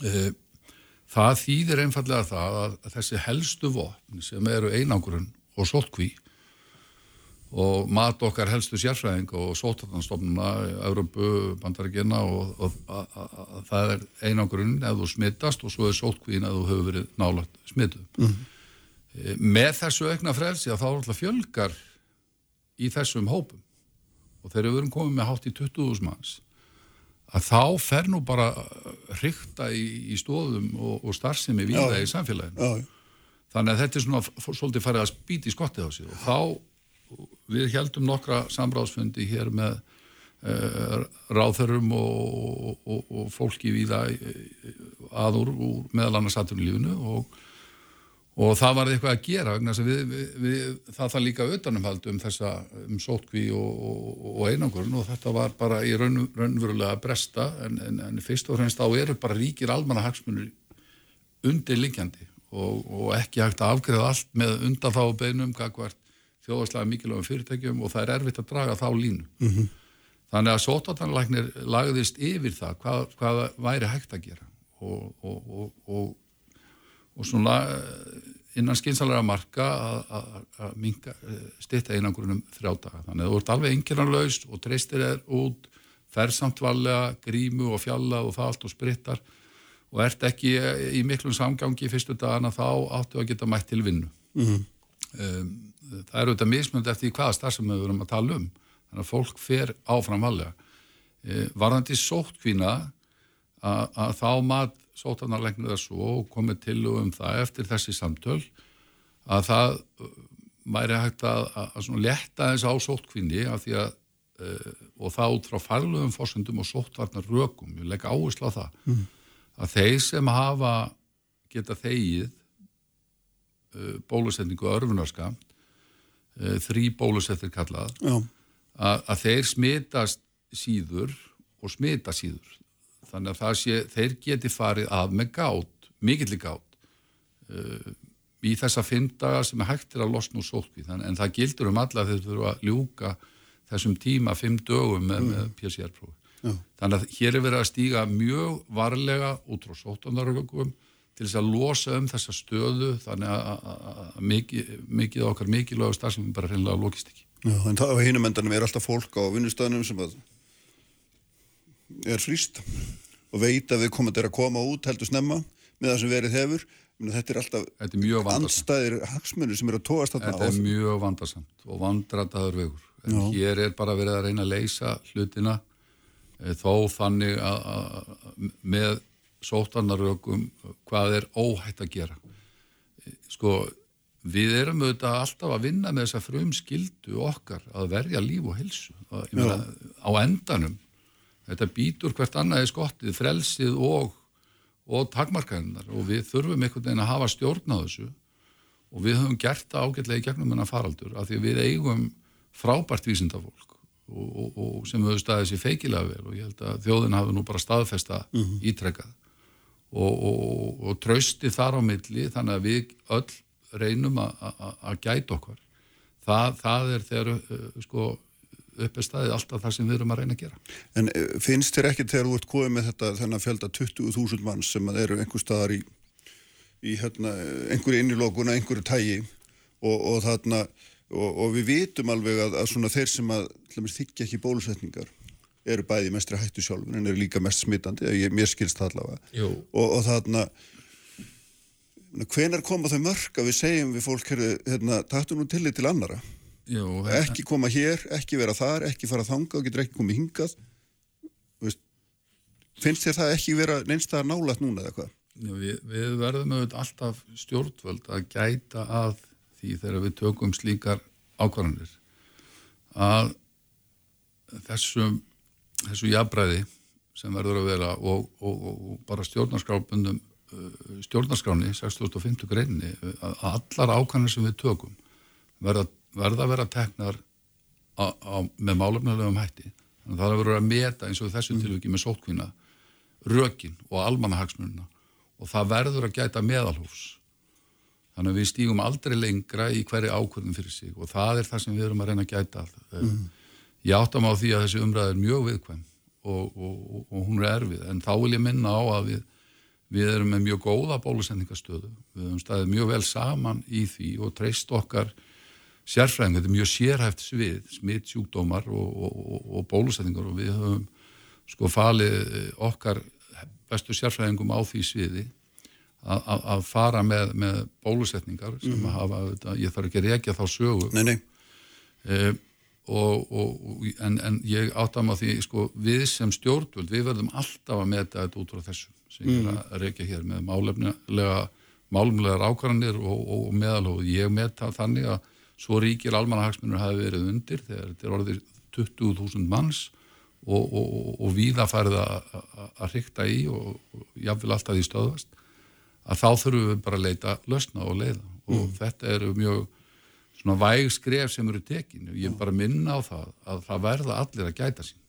Eh, það þýðir einfallega það að þessi helstu vopn sem eru einangurinn og sótkví og mat okkar helstu sérfræðing og sótartanstofnuna, Európu, Bandaríkina og, og a, a, a, það er einangurinn ef þú smittast og svo er sótkvín ef þú hefur verið nálagt smittu. Mm -hmm. Með þessu aukna frelsi að þá er alltaf fjölgar í þessum hópum og þegar við erum komið með hátt í 20.000 manns að þá fer nú bara hrykta í, í stóðum og, og starfsemi víða í samfélaginu. Já, Þannig að þetta er svona svolítið farið að spýta í skottið á sig og þá við heldum nokkra samráðsfundi hér með uh, ráðherrum og, og, og fólki víða aður úr meðal annars atvinnulífinu og, og það var eitthvað að gera við, við, við, það það líka utanumhald um þessa um sótkví og, einangurinn og þetta var bara í raun, raunverulega bresta en, en, en fyrst og fremst þá eru bara ríkir almanna hagsmunir undirliggjandi og, ekki hægt að afgreða allt með undanþáu beinum gagvart þjóðarslega mikilvægum fyrirtækjum og það er erfitt að draga þá línu. -hmm. Þannig að sótartanlæknir lagðist yfir það hvað, hvað væri hægt að gera og, og, og, og, og svona eh, innan skynsalega marka að- minka stitta einangurinn um þrjá daga. Þannig að þú ert alveg einkernarlaus og treystir er út, fersamt valega, grímu og fjalla og það allt og sprittar og ert ekki í miklum samgangi fyrstu dagana þá áttu að geta mætt til vinnu. um, það eru þetta mismönd eftir hvaða starf sem við verum að tala um. Þannig að fólk fer áfram valega. E, varðandi sóttkvína að, að þá mat sótarnarlegnir það svo og komið til um það eftir þessi samtöl að það uh, væri hægt að, að, að letta þess á sóttkvíni af því að uh, og það út frá farlöfum fórsendum og sóttvarnar rökum, ég legg áherslu á það að þeir sem hafa geta þegið bólusetningu og örfunarskamt þrý bólusettir kallað. Að, þeir smitast síður og smita síður. Þannig að sé, þeir geti farið af með gát, mikilli gát uh, í þessa fimm daga sem er hægt til að losna úr sótkví en það gildur um alla þeir þurfa að ljúka þessum tíma fimm dögum með, með PCR-prófi þannig að hér er verið að stíga mjög varlega út frá sóttandarögum til þess að losa um þessa stöðu þannig að, mikið, mikið okkar mikilvægur starf sem bara hreinlega lokist ekki já, en það á hinum endanum er alltaf fólk á vinnustöðunum sem er frýst og veit að við komum að koma út heldur snemma með það sem verið hefur þetta er alltaf Þetta er andstæðir hagsmunir sem eru að tóast þarna Þetta er mjög vandarsamt og vandrataður vegur. En Já. hér er bara verið að reyna að leysa hlutina eh, þó þannig að með sótarnarökum hvað er óhætt að gera. Sko, við erum auðvitað alltaf að vinna með þessa frum skildu okkar að verja líf og helsu. Meina, á endanum, þetta býtur hvert annað í skottið, frelsið og, og takmarkaðinnar og við þurfum einhvern veginn að hafa stjórn á þessu. Og við höfum gert það ágætlega í gegnum þennan faraldur af því við eigum frábært vísindafólk og, og, og sem höfðu staðið sér feikilega vel. Og ég held að þjóðin hafi nú bara staðfesta mm ítrekkað og, og, og trausti þar á milli þannig að við öll reynum að- gæta okkar. Það, það er þegar uh, sko, upp er staðið alltaf það sem við erum að reyna að gera. En eh, finnst þér ekki þegar þú ert komið með þetta þennan fjölda 20.000 manns sem eru einhver staðar í, í hérna, einhverju innilókuna, einhverju tægi og, og þarna og, og við vitum alveg að, að þeir sem að þykja ekki bólusetningar eru bæði mestri hættu sjálfur en eru líka mest smitandi, ég, mér skilst það allavega. Og, og þarna hvenar koma þau mörg að við segjum við fólk hérna, taktu nú tillit til annara Jú, ekki koma hér, ekki vera þar, ekki fara þangað og getur ekki komið hingað. Þú veist, finnst þér það ekki vera neins það nálægt núna eða hvað? Við, við verðum auðvitað alltaf stjórnvöld að gæta að því þegar við tökum slíkar ákvarðanir að þessum þessu jafnbræði sem verður að vera og, og, og, bara stjórnarskrábundum stjórnarskráni 6050 greinni að allar ákvarðanir sem við tökum verða, verða að vera teknar á, á, með málefnilegum hætti. Þannig að það verður að meta eins og í þessu tilviki með sótkvína rökin og almannahagsmununa og það verður að gæta meðalhús þannig að við stígum aldrei lengra í hverju ákvörðum fyrir sig og það er það sem við erum að reyna að gæta að mm. Ég áttam á því að þessi umræð er mjög viðkvæm og, og, og, og hún er erfið. En þá vil ég minna á að við, við erum með mjög góða bólusendingastöðu. Við höfum staðið mjög vel saman í því og treyst okkar sérfræðing, þetta er mjög sérhæft svið smitt sjúkdómar og, og, og bólusendingar. Og við höfum sko falið okkar bestu sérfræðingum á því sviði að, fara með, með bólusetningar sem að hafa, ég þarf ekki að rekja þá sögu. Nei, nei, e, og, og, en, en ég áttam á því sko, við sem stjórnvöld, við verðum alltaf að meta þetta út frá þessu sem ég er að reykja hér með málumlegar ákvarðanir og, og meðalhóð. Ég meta þannig að svo ríkir almannahagsmunur hafi verið undir þegar þetta er orðið 20.000 manns og, og, og víða farið að hrykta í og jáfnvel alltaf í stöðvast að þá þurfum við bara að leita lösna og leiða og mm. þetta eru mjög svona væg skref sem eru tekinu. Ég er bara að minna á það að það verða allir að gæta sín.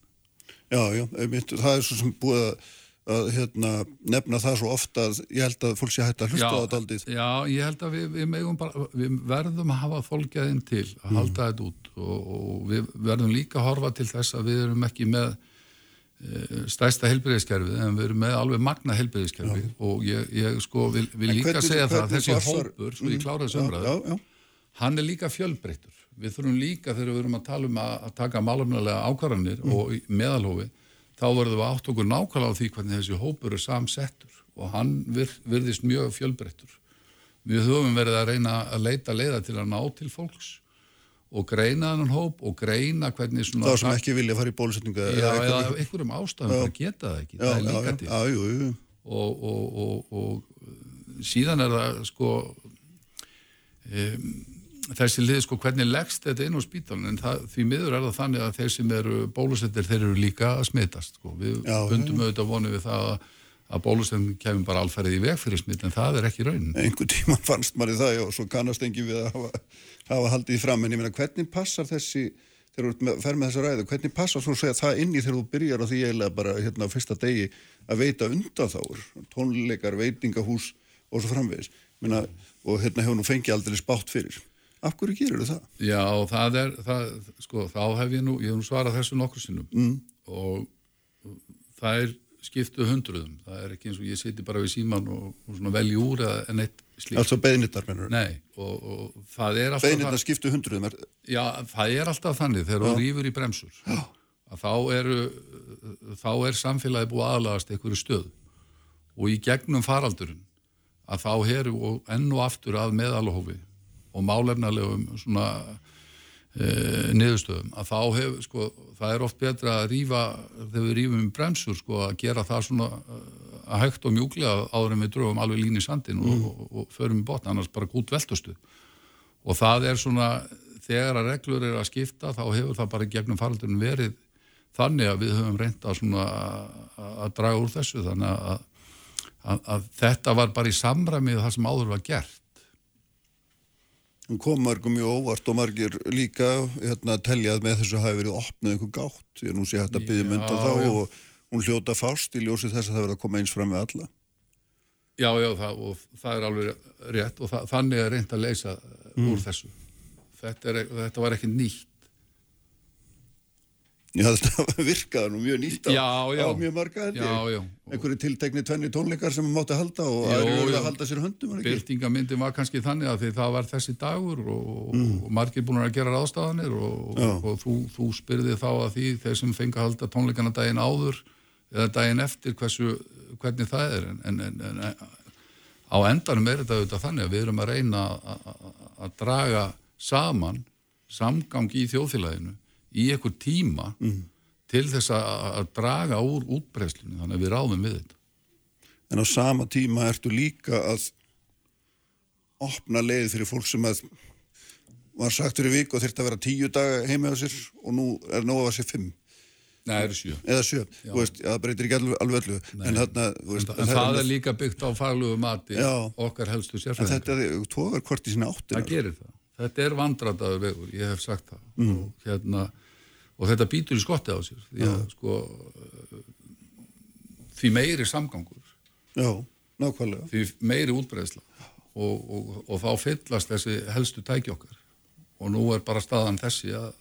Já, já, það er svo sem búið að að hérna, nefna það svo ofta að ég held að fólk sé hægt að hlusta já, á þetta aldrei. Já, ég held að við, við, bara, við verðum að hafa fólkjaðinn til að mm. halda þetta út og, og við verðum líka að horfa til þess að við erum ekki með e, stæsta helbriðiskerfið en við erum með alveg magna helbriðiskerfið og ég, ég sko vil, vil líka segja það að þessi hópur, svo ég mm. klára þessu umræðu, hann er líka fjölbreyttur. Við þurfum líka þegar við erum að tala um að, að taka málumlega ákvarðanir mm. og meðalhófi þá verðum við átt okkur nákvæmlega á því hvernig þessi hópur er samsettur og hann vir, virðist mjög fjölbreyttur. Við höfum verið að reyna að leita leiða til að ná til fólks og greina þannan hóp og greina hvernig svona... Það sem ekki vilja fara í bólusetninga. Já, eða einhverjum ástæðum bara geta það ekki. Já, það er líka já, til. Já, jú, jú. Og, og, og, og síðan er það sko... Um, þessi lið sko hvernig leggst þetta inn á spítalun en það, því miður er það þannig að þeir sem eru bólusettir þeir eru líka að smitast sko. við já, bundum ja. auðvitað vonið við það að, að bólusettin kemur bara alferðið í veg fyrir smitt en það er ekki raunin. Einhver tíma fannst maður í það og svo kannast engi við að hafa, hafa haldið í fram en ég meina hvernig passar þessi þegar þú fer með þessa ræðu, hvernig passar svo að segja það inni þegar þú byrjar á því eiginlega bara hérna á fyrsta degi að veita undan þáur tónleikar, veitingahús og svo framvegis Minna, og hérna hefur nú fengið aldrei spátt fyrir Af hverju gerur það? Já, það er, það, sko, þá hef ég nú, ég hef nú svarað þessu nokkur sinnum mm. og það er skiptu hundruðum, það er ekki eins og ég siti bara við síman og, og velji úr en eitt slíkt. Alltaf beðnittar, mennur? Nei, og, og það er alltaf... Beðnittar skiptu hundruðum? Er... Já, það er alltaf þannig, þegar þú rýfur í bremsur, Já. að þá eru, þá er samfélagi búið aðlagast einhverju stöð og í gegnum faraldurinn að þá heru og aftur að meðalhófið og málefnalegum svona e, niðurstöðum að þá hefur sko það er oft betra að rýfa þegar við rýfum um bremsur sko að gera það svona að hægt og mjúklega áður en við dröfum alveg lín í sandin mm. og, og, og förum í botna annars bara gút veldustu og það er svona þegar að reglur er að skipta þá hefur það bara gegnum faraldurinn verið þannig að við höfum reynda svona að draga úr þessu þannig að, að, að þetta var bara í samræmið það sem áður var gert kom margum mjög óvart og margir líka hérna, teljað með þessu hafi verið opnað einhver gátt, ég er nú sé hægt að byggja mynda þá já. og hún hljóta fást í ljósi þess að það verið að koma eins fram með alla Já, já, það, og það er alveg rétt og það, þannig er reynd að leysa mm. úr þessu þetta, er, þetta var ekki nýtt Já, þetta virkaði nú mjög nýtt á, já, já. á mjög marga einhverju tiltekni tvenni tónleikar sem maður mátti halda og það eru að halda sér höndum Bildingamyndin var kannski þannig að það var þessi dagur og, mm. og margir búin að gera ráðstafanir og, og þú, þú spyrði þá að því þeir sem fengi að halda tónleikana daginn áður eða daginn eftir hversu, hvernig það er. En, en, en, en á endanum er þetta auðvitað þannig að við erum að reyna að draga saman samgang í þjóðfélaginu í einhver tíma mm. til þess að draga úr útbreyslinu, þannig að við ráðum við þetta. En á sama tíma ertu líka að opna leið fyrir fólk sem að var sagt fyrir vik og þurfti að vera tíu daga heima á sér og nú er nóg að vera sér fimm. Nei, það eru sjö. Eða sjö, veist, það breytir ekki alveg öllu. En, þarna, veist, en, en það er, er líka byggt á faglugu mati já, okkar helstu sérfæðingar. En þetta er tóðar hvort í sína áttina. Það gerir það. Þetta er vandrataður vegur, ég hef sagt það. Mm. Og hérna og þetta býtur í skotti á sér því að sko því meiri samgangur Já, nákvæmlega. því meiri útbreðsla og, og, og þá fyllast þessi helstu tæki okkar. Og nú er bara staðan þessi að,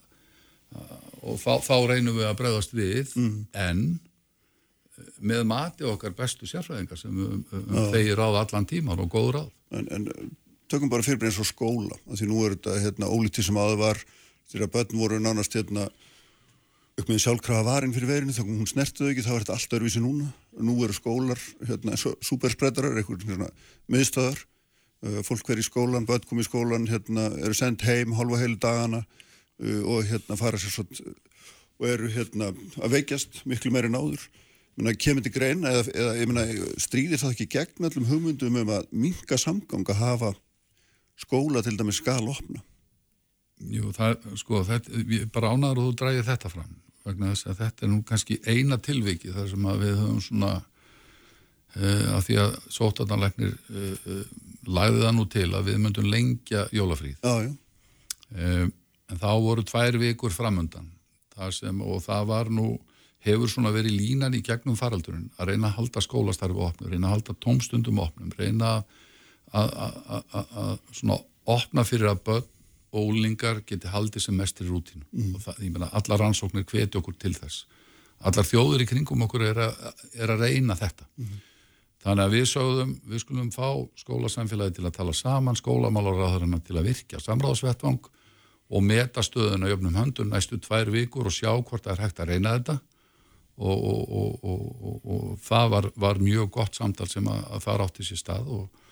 að og þá, þá reynum við að bregðast við mm. en með mati okkar bestu sérfræðingar sem um, um þeir ráða allan tíman og góð ráð. En, en tökum bara fyrir eins og skóla. Því nú er þetta hérna, ólítið sem aðeins var þegar börn voru nánast hérna upp með sjálfkrafa varin fyrir verinu þá hún snertuðu ekki, þá er þetta allt öðruvísi núna. Nú eru skólar, hérna, superspreadarar eitthvað svona miðstöðar uh, fólk verið í skólan, börn komið í skólan hérna, eru sendt heim halva heilu dagana uh, og hérna fara sér svo og eru hérna að veikjast miklu meiri en áður. Menna, kemur til grein eða, eða meina, stríðir það ekki gegn öllum hugmyndum um að minga samgang að hafa skóla til dæmis skal opna? Jú, það, sko, þetta, bara ánaður og þú dræðir þetta fram vegna þess að þetta er nú kannski eina tilviki þar sem að við höfum svona uh, að því að sótarnarleiknir uh, eh, uh, eh, læði það nú til að við myndum lengja jólafríð já, já. en þá voru tvær vikur framöndan sem, og það var nú hefur svona verið línan í gegnum faraldurinn að reyna að halda skólastarfi opnum, reyna að halda tómstundum opnum, reyna að svona opna fyrir að börn og úlingar geti haldið sem mestir rútínu mm. og það, ég menna, allar rannsóknir hveti okkur til þess. Allar þjóður í kringum okkur er, a, er að reyna þetta. Mm. Þannig að við sögðum, við skulum fá skólasamfélagi til að tala saman, skólamálaráðurina til að virkja samráðsvettvang og meta stöðuna í öfnum höndun næstu tvær vikur og sjá hvort það er hægt að reyna þetta og, og, og, og það var, var mjög gott samtal sem að, að það rátti sér stað og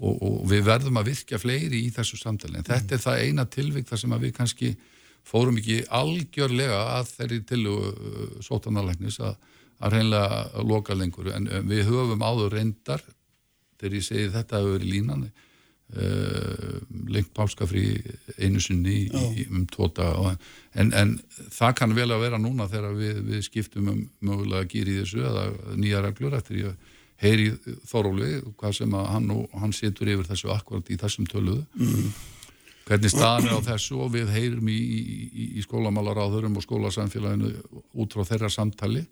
við verðum að virkja fleiri í þessu samtali. En þetta er það eina tilvík þar sem að við kannski fórum ekki algjörlega að þeirri til uh, sótanarleiknis að, að reynlega loka lengur. En við höfum áður reyndar þegar ég segi þetta hefur verið línan Uh, lengt páskafrí einu sinni í, um tóta en, en það kann vel að vera núna þegar við, við skiptum um mögulega að gýri þessu eða nýja reglur eftir ég heyri Þóróli hvað sem að hann, hann setur yfir þessu akkurat í þessum töluðu mm. hvernig staðan er á þessu og við heyrum í, í, í skólamálaráðurum og skólasamfélaginu út frá þeirra samtali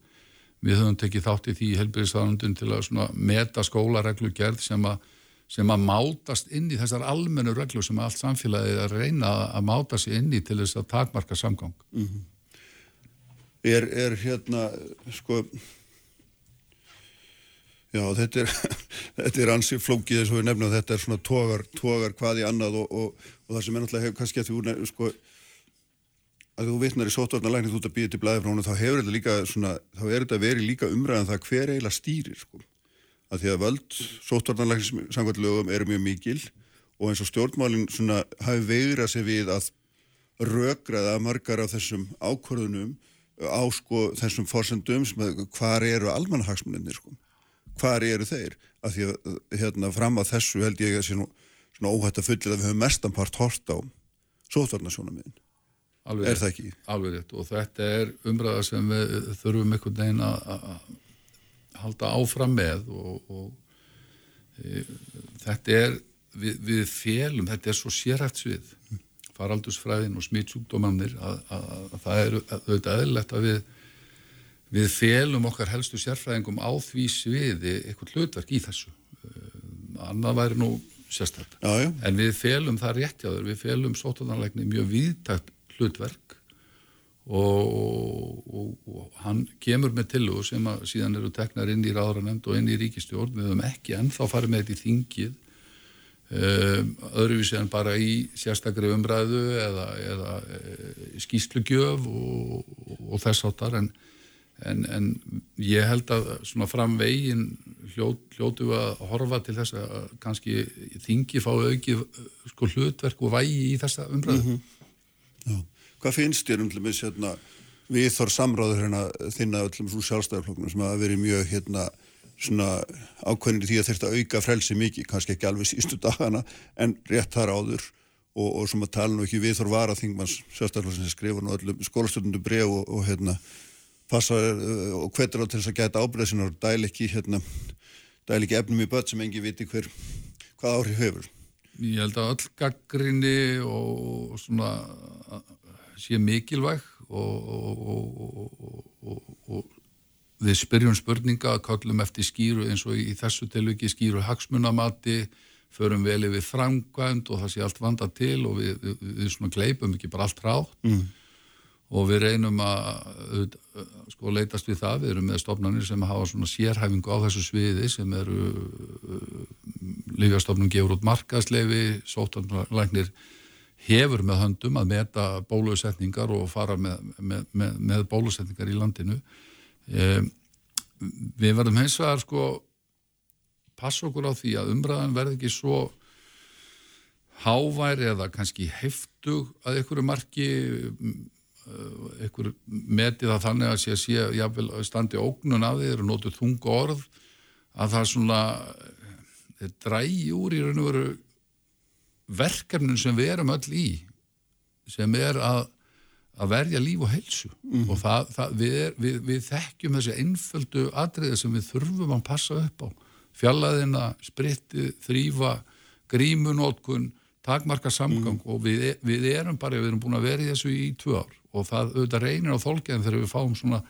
við höfum tekið þátt í því helbæðistaðandun til að meta skólareglu gerð sem að sem að mátast inn í þessar almennu reglu sem allt samfélagið er að reyna að máta sig inn í til þess að takmarka samgang. Mm -hmm. er, er hérna, sko, já þetta er, [laughs] þetta er ansið flókið eins og við nefnum þetta er svona tógar, tógar hvað í annað og, og, og það sem er náttúrulega hefur kannski að þú, sko, að þú vitnar í sótvarnalæknir þú ert að býja til blæði frá hún og þá hefur þetta líka svona, þá er þetta verið líka umræðan það hver eiginlega stýrir, sko. Að því að völd sóttvarnarlæknis samkvæmlega eru mjög mikil og eins og stjórnmálinn svona hafi veigrað sér við að rökraða margar af þessum ákvörðunum á sko þessum fórsendum sem að hvar eru almannahagsmunni sko, hvar eru þeir? Að því að hérna fram að þessu held ég að sé nú svona óhætt að fullið að við höfum mestanpart hort á sóttvarnarsjónamiðin er það ekki? Alveg rétt. Og þetta er umræða sem við þurfum einhvern veginn að halda áfram með og, og e, þetta er við, við félum, þetta er svo sérhæft svið. Faraldusfræðin og smittsjúkdómanir að, að, að það er auðvitað eðlilegt að við við félum okkar helstu sérfræðingum á því sviði eitthvað hlutverk í þessu. E, annað væri nú sérstaklega en við félum það réttjáður, við félum sótunanleikni mjög viðtækt hlutverk og, og, og hann kemur með tillugur sem að síðan eru teknar inn í ráðranemnd og inn í ríkistjórn við höfum ekki ennþá farið með þetta í þingið. Um, öðruvísi en bara í sérstakri umræðu eða, eða e, skýslugjöf og, og þess áttar en, en, en ég held að svona framvegin hljót, hljótu að horfa til þess að kannski þingi fá auki sko, hlutverk og vægi í þessa umræðu. Mm -hmm. Hvað finnst þér um til að hérna, við þarf samráður hérna þinna öllum svo sjálfstæðarflokknum sem að veri mjög hérna svona ákveðinir því að þetta auka frelsi mikið, kannski ekki alveg sístu [laughs] dagana en rétt þar áður. Og, og sem að tala nú ekki við þarf vara þingmanns sjálfstæðarflokksins sem skrifa nú öllum skólastundum breg og, og hérna passa uh, og hvetur á til þess að geta ábreyðsinar og dæl ekki hérna dæl ekki efnum í börn sem engi viti hver hvað áhrif hefur. Ég held að öll gaggrinni og svona sé mikilvæg og, og, og, og við spyrjum spurninga að kallum eftir skýru eins og í þessu tilviki skýru hagsmunamati, förum vel yfir framkvæmt og það sé allt vanda til og við, við, við svona gleipum ekki bara allt rátt mm. Og við reynum að sko leitast við það, við erum með stofnanir sem hafa svona sérhæfingu á þessu sviði sem eru lífjastofnun gefur út markaðsleifi, sótanlæknir hefur með höndum að meta bólusetningar og fara með, með, með, með bólusetningar í landinu. E, við verðum hins vegar sko passa okkur á því að umræðan verði ekki svo hávær eða kannski heftug að einhverju marki einhver metið það þannig að sé að sé jáfnvel standi ógnun af því eru nótið þunga orð að það svona drægi úr í raun og veru verkefnin sem við erum öll í sem er að, að verja líf og helsu mm. og það, það, við, er, við, við þekkjum þessi einföldu atriði sem við þurfum að passa upp á fjallaðina, spritti, þrýfa grímunótkun takmarka samgang mm. og við, við erum bara, við erum búin að vera í þessu í tvö ár og það auðvitað reynir á þólkeðin þegar við fáum svona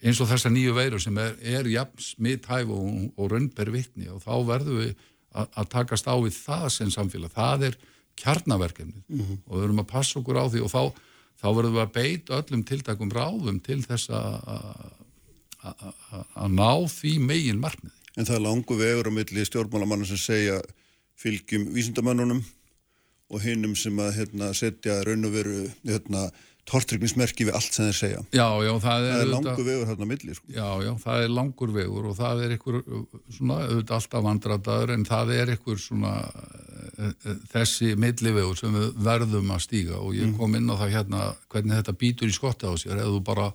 eins og þessa nýju veiru sem er, er jafn smittæf og, og raunber vittni og þá verðum við að takast á við það sem samfélag, það er kjarnaverkefni mm -hmm. og við verðum að passa okkur á því og þá, þá verðum við að beita öllum tiltakum ráðum til þess að ná því megin markmiði. En það er langu vegur á milli stjórnmálamann sem segja fylgjum vísindamannunum og hinnum sem að hérna, setja raun og veru hérna, tortrygnismerki við allt sem þeir segja. Já, já, það er... Það er langur vegur hérna milli, sko. Já, já, það er langur vegur og það er einhver, svona, auðvitað alltaf vandrataður en það er einhver svona eh, eh, þessi millivegur sem við verðum að stíga og ég mm. kom inn á það hérna hvernig þetta býtur í skotta á sér eða þú bara,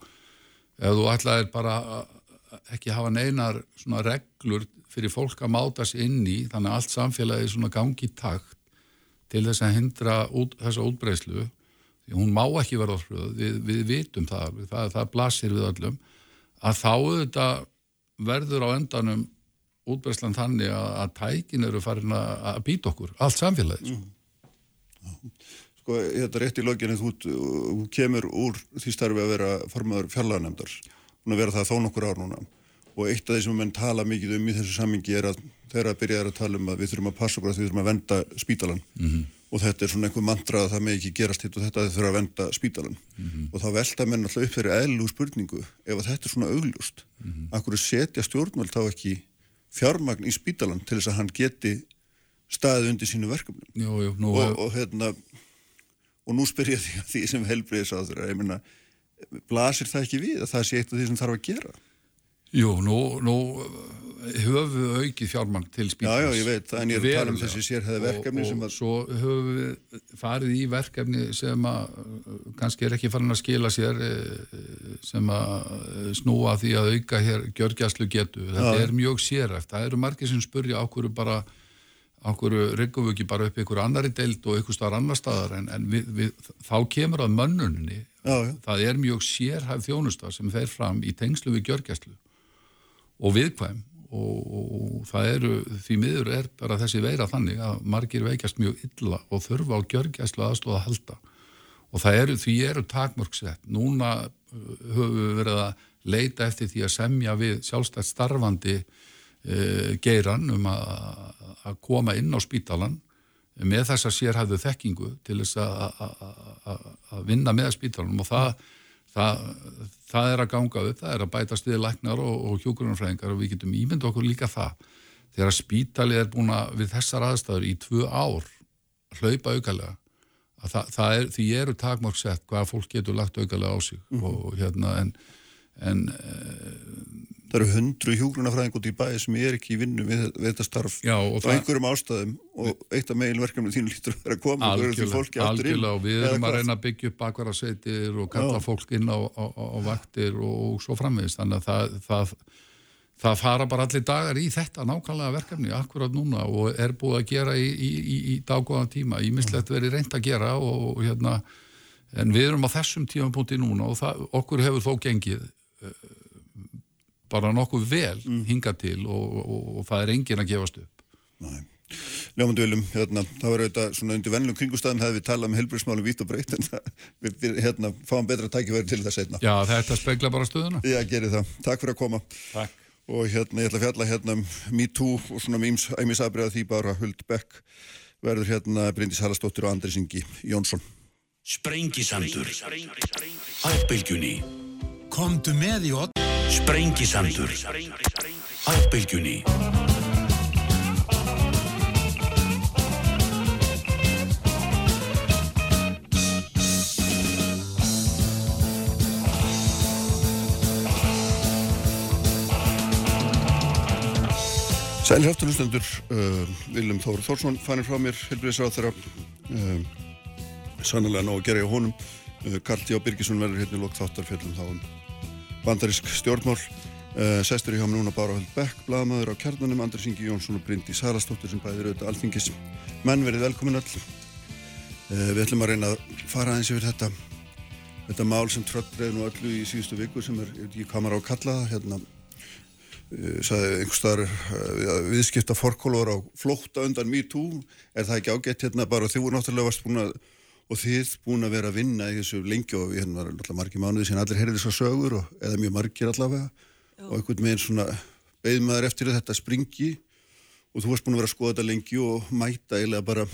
eða þú ætlaðir bara ekki hafa neinar svona reglur fyrir fólk að máta sér inn í þannig að allt samfélagi svona gangi takt til þess að hindra út, þessa útbreyslu hún má ekki verða hröð, við, við vitum það, það, það blasir við öllum, að þá auðvitað verður á endanum útbærslan þannig að, að tækin eru farin að, að býta okkur, allt samfélagið. Sko. Mm. sko, þetta er rétt í löginu, þú, þú kemur úr því starfi að vera formadur fjarlagarnemdar, hún að vera það þó nokkur ár núna og eitt af því sem menn tala mikið um í þessu samingi er að þeirra byrjaður að tala um að við þurfum að passa okkur að við þurfum að venda spítalan mm -hmm og þetta er svona einhver mantra að það með ekki gerast hitt og þetta þurfa að venda spítalan mm -hmm. og þá velta menn alltaf upp þeirri eðlu spurningu ef að þetta er svona augljóst mm -hmm. akkur setja stjórnvöld þá ekki fjármagn í spítalan til þess að hann geti staðið undir sínu verkefnum? Jú, jú, nú, og, og hérna og nú spyr ég því að [laughs] því sem helbriðis á þeirra ég menna, blasir það ekki við að það sé eitt af því sem þarf að gera Jú, nú, nú höfum við aukið fjármang til spítans. Já, já, ég veit, en ég er að tala um þessi sérhæði verkefni og, sem að... Og svo höfum við farið í verkefni sem að kannski er ekki farin að skila sér eh, sem að snúa því að auka hér gjörgjastlu getu. Þetta já. er mjög séræft. Það eru margir sem spurja ákveður bara ákveður reggum við ekki bara upp ykkur annari deild og ykkur starf annar staðar en, en við, við, þá kemur að mönnunni. Já, já. Það er mjög sérhæf þjónustar sem fer fram í tengslu við gjörgjastlu og viðkvæm. Og, og það eru, því miður er bara þessi veira þannig að margir veikast mjög illa og þurfa á gjörgæslu aðstóða að halda. Og það eru, því eru takmörgsett núna uh, höfum við verið að leita eftir því að semja við sjálfstætt starfandi uh, geiran um að koma inn á spítalan með þess að sér hafðu þekkingu til þess að vinna með spítalanum. Og það það, það er að ganga upp, það er að bæta stiði læknar og, og hjókurunarfræðingar og við getum ímynda okkur líka það þegar spítalið er búin að við þessar aðstæður í tvö ár hlaupa aukalega það, það er, því eru takmörg sett hvaða fólk getur lagt aukalega á sig mm -hmm. og hérna en, en það eru hundru hjúgrunafræðing út í bæði sem er ekki í vinnu við, við þetta starf. Já, og á einhverjum ástæðum. Og eitt af meilverkefnum þínu lítur að vera að koma algjörlega, algjörlega og við erum að reyna að byggja upp bakvarasveitir og kalla Já. fólk inn á, á, á vaktir og svo framvegist þannig að það, það, það fara bara allir dagar í þetta nákvæmlega verkefni akkurat núna og er búið að gera í, í, í, í daggóðan tíma. Ímislegt verið reynd að gera og, og hérna en við erum á þessum tímapunkti núna og það, okkur hefur þó gengið bara nokkuð vel mm. hinga til og, og, og það er engin að gefast upp Næ. Ljómandu viljum, hérna, það var auðvitað svona undir vennlum kringustafn hefði við talað um helbriðsmálum vitt og breytt en við hérna, fáum betra tækifæri til það setna Já, þetta spegla bara stöðuna Já, gerir það. Takk fyrir að koma Takk. og hérna, ég ætla að fjalla hérna um Me Too og svona mýms æmisabriða því bara Huld Beck verður hérna Bryndis Hallastóttir og Andri Singi Jónsson Sprengisandur Ábylgjunni Komdu með í ott Sprengisandur. Á bylgjunni Sælir afturlustendur, uh, Viljum Þór Þórsson fannir frá mér, helbriðisráð þeirra uh, sannlega ná að gera í honum. Uh, Karl T. Birgisson verður hérna í lókt þáttar fjöllum þá um bandarisk stjórnmál uh, Sestur í hjá mig núna Bára Höld Beck blaðmaður á kjarnanum, Andris Ingi Jónsson og Bryndi Sarastóttir sem bæðir auðvitað alþingis. Menn verið velkomin öll. Uh, Við ætlum að reyna að fara aðeins yfir þetta þetta mál sem tröllreið nú öllu í síðustu viku sem er, ég veit ekki hvað maður á að kalla það hérna Uh, sagði einhver staðar uh, viðskipta forkólur á flótta undan MeToo. Er það ekki ágætt hérna? Bara þið voru náttúrulega varst búin að og þið búin að vera að vinna í þessu lengi og hérna var alltaf margir mánuði sem allir heyrði þessar sögur og, eða mjög margir allavega. Já. og einhvern veginn svona beð maður eftir þetta springi. Og þú varst búin að vera að skoða þetta lengi og mæta eiginlega bara,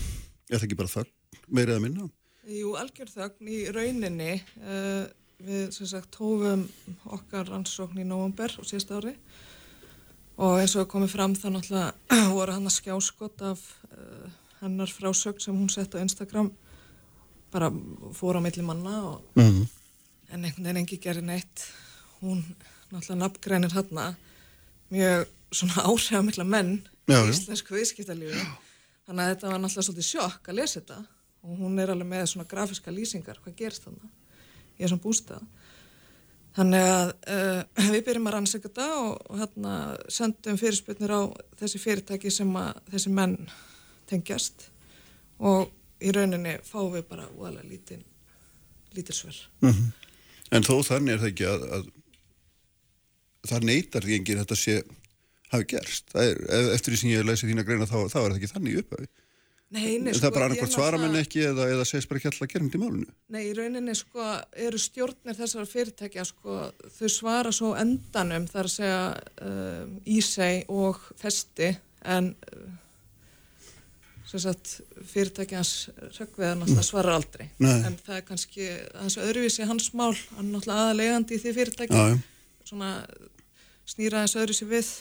er það ekki bara þögn meirið að minna? Jú, algjör þögn í rauninni. Uh, við sem sagt hófum okkar rannsókn í nógumber og síðust ári. Og eins og komið fram þá náttúrulega [clears throat] voru hann að skjáskott af uh, hennar frásögn sem hún sett á Instagram bara fór á milli manna og, mm -hmm. en einhvern veginn engi gerir neitt. Hún náttúrulega nafngrænir hann mjög svona áhrifamilla menn já, í íslensku viðskiptalífi. Þannig að þetta var náttúrulega svolítið sjokk að lesa þetta. Og hún er alveg með svona grafiska lýsingar hvað gerst þannig í þessum bústað. Þannig að uh, við byrjum að rannsaka þetta og, og hérna sendum fyrirsputnir á þessi fyrirtæki sem að þessi menn tengjast. Og í rauninni fáum við bara óalega lítið lítil sver. Mm -hmm. En þó þannig er það ekki að, að það neytar því enginn þetta sé hafi gerst. Er, eftir því sem ég lesi þína greina þá, þá er það ekki þannig upphæfi. Nei, nei, sko, það er bara annarkvæmt svaramenn ekki eða, eða segist bara ekki alltaf þetta í málunum Nei, í rauninni sko eru stjórnir þessar fyrirtækja sko þau svara svo endanum þar að segja uh, Ísei og Festi en uh, sagt, fyrirtækjans sökveðan alltaf svarar aldrei. Nei. en það er kannski hans öðruvísi hans mál, hann er alltaf aðalegandi í því fyrirtækja svona snýra hans öðruvísi við.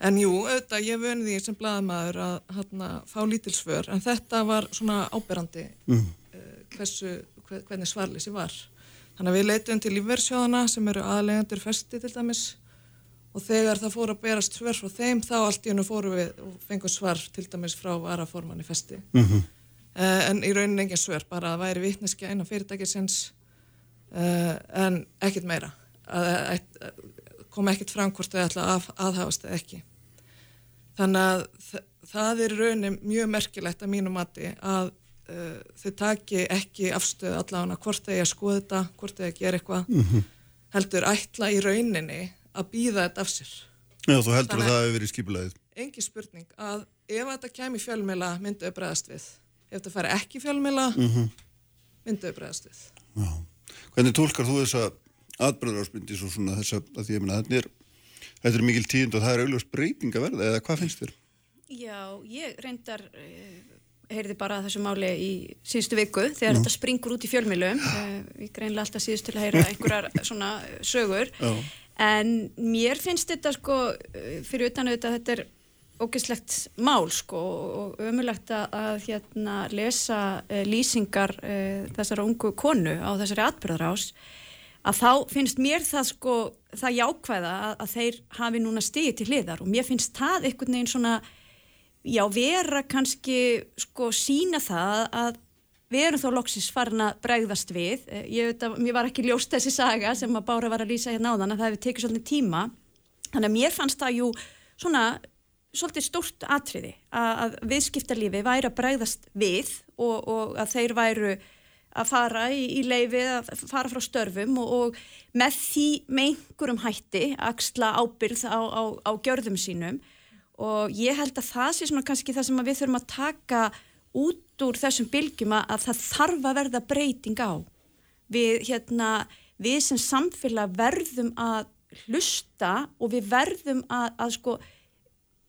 En jú, auðvitað, ég vöndi því sem bladamæður að hérna, fá lítilsför, en þetta var svona áberandi mm. uh, hversu, hver, hvernig svarleysi var. Þannig að við leitum til lífverðsjóðana sem eru aðlegandur festi til dæmis og þegar það fór að berast svör frá þeim, þá allt í hennu fóru við og fengum svar til dæmis frá varaformanni festi. Mm -hmm. uh, en í rauninni engin svör, bara að væri vittneski einan fyrirtækisins uh, en ekkit meira. kom ekkit fram hvort þau ætla að aðhafast eða ekki. Þannig að það er raunin mjög merkilegt að mínu mati að uh, þau taki ekki afstöðu allavega hvort þeir að skoða þetta, hvort þeir að gera eitthvað, mm -hmm. heldur ætla í rauninni að býða þetta af sér. Já, þú heldur Þannig, að það hefur verið skipulegið. Engi spurning að ef þetta kemur fjölmjöla mynduðu bregðast við. Ef þetta fari ekki fjölmjöla mm -hmm. mynduðu bregðast við. Já. Hvernig tólkar þú þessa atbröðarásbyndi svo svona þess að því að þetta er Þetta er mikil tíund og það er auðvitað breyting að verða eða hvað finnst þér? Já, ég reyndar uh, heyrði bara þessu máli í síðustu viku þegar Nú. þetta springur út í fjölmilum uh, eh, ég greinlega alltaf síðust til að heyra einhverjar svona sögur Já. En mér finnst þetta sko eh, fyrir utan auðvitað þetta er ógeðslegt mál sko og ömulegt að hérna lesa uh, lýsingar þessara ungu konu á þessari atbyrðarás að þá finnst mér það sko það jákvæða að, að þeir hafi núna stigið til hliðar. Og mér finnst það einhvern veginn svona já vera kannski sko sína það að við erum þó loksis farin að bregðast við. Ég veit að mér var ekki ljóst þessi saga sem að Bára var að lýsa hérna á þann að það hefði tekið svolítið tíma. Þannig að mér fannst það jú svona svolítið stórt atriði að viðskiptarlífi væri að bregðast við og, og að þeir væru að fara í, í leifi, að fara frá störfum og, og með því með einhverjum hætti axla ábyrð á, á, á gjörðum sínum. Og ég held að það sé svona kannski það sem við þurfum að taka út úr þessum bylgjum að það þarf að verða breyting á við, hérna, við sem samfélag verðum að hlusta og við verðum að, að sko,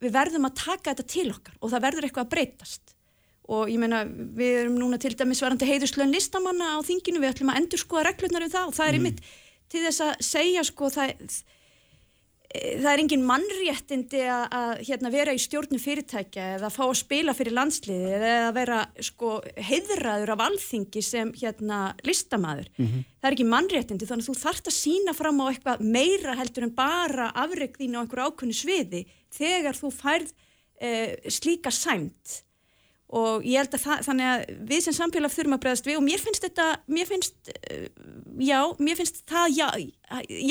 við verðum að taka þetta til okkar og það verður eitthvað að breytast og ég meina við erum núna til dæmis varandi heiðuslön listamanna á þinginu, við ætlum að endur skoða reglurnar um það og það er mm. einmitt til þess að segja sko það það er engin mannréttindi að, að hérna, vera í stjórnum fyrirtækja eða að fá að spila fyrir landsliði eða að vera sko, heiðraður af alþingi sem hérna, listamæður. Mm -hmm. Það er ekki mannréttindi þannig að þú þart að sína fram á eitthvað meira heldur en bara afreg þín á einhverju ákunni sviði þegar þú færð eh, slíka sæmt og ég held að það, þannig að við sem samfélag þurfum að bregðast við og mér finnst þetta, mér finnst, eh, já, mér finnst það já,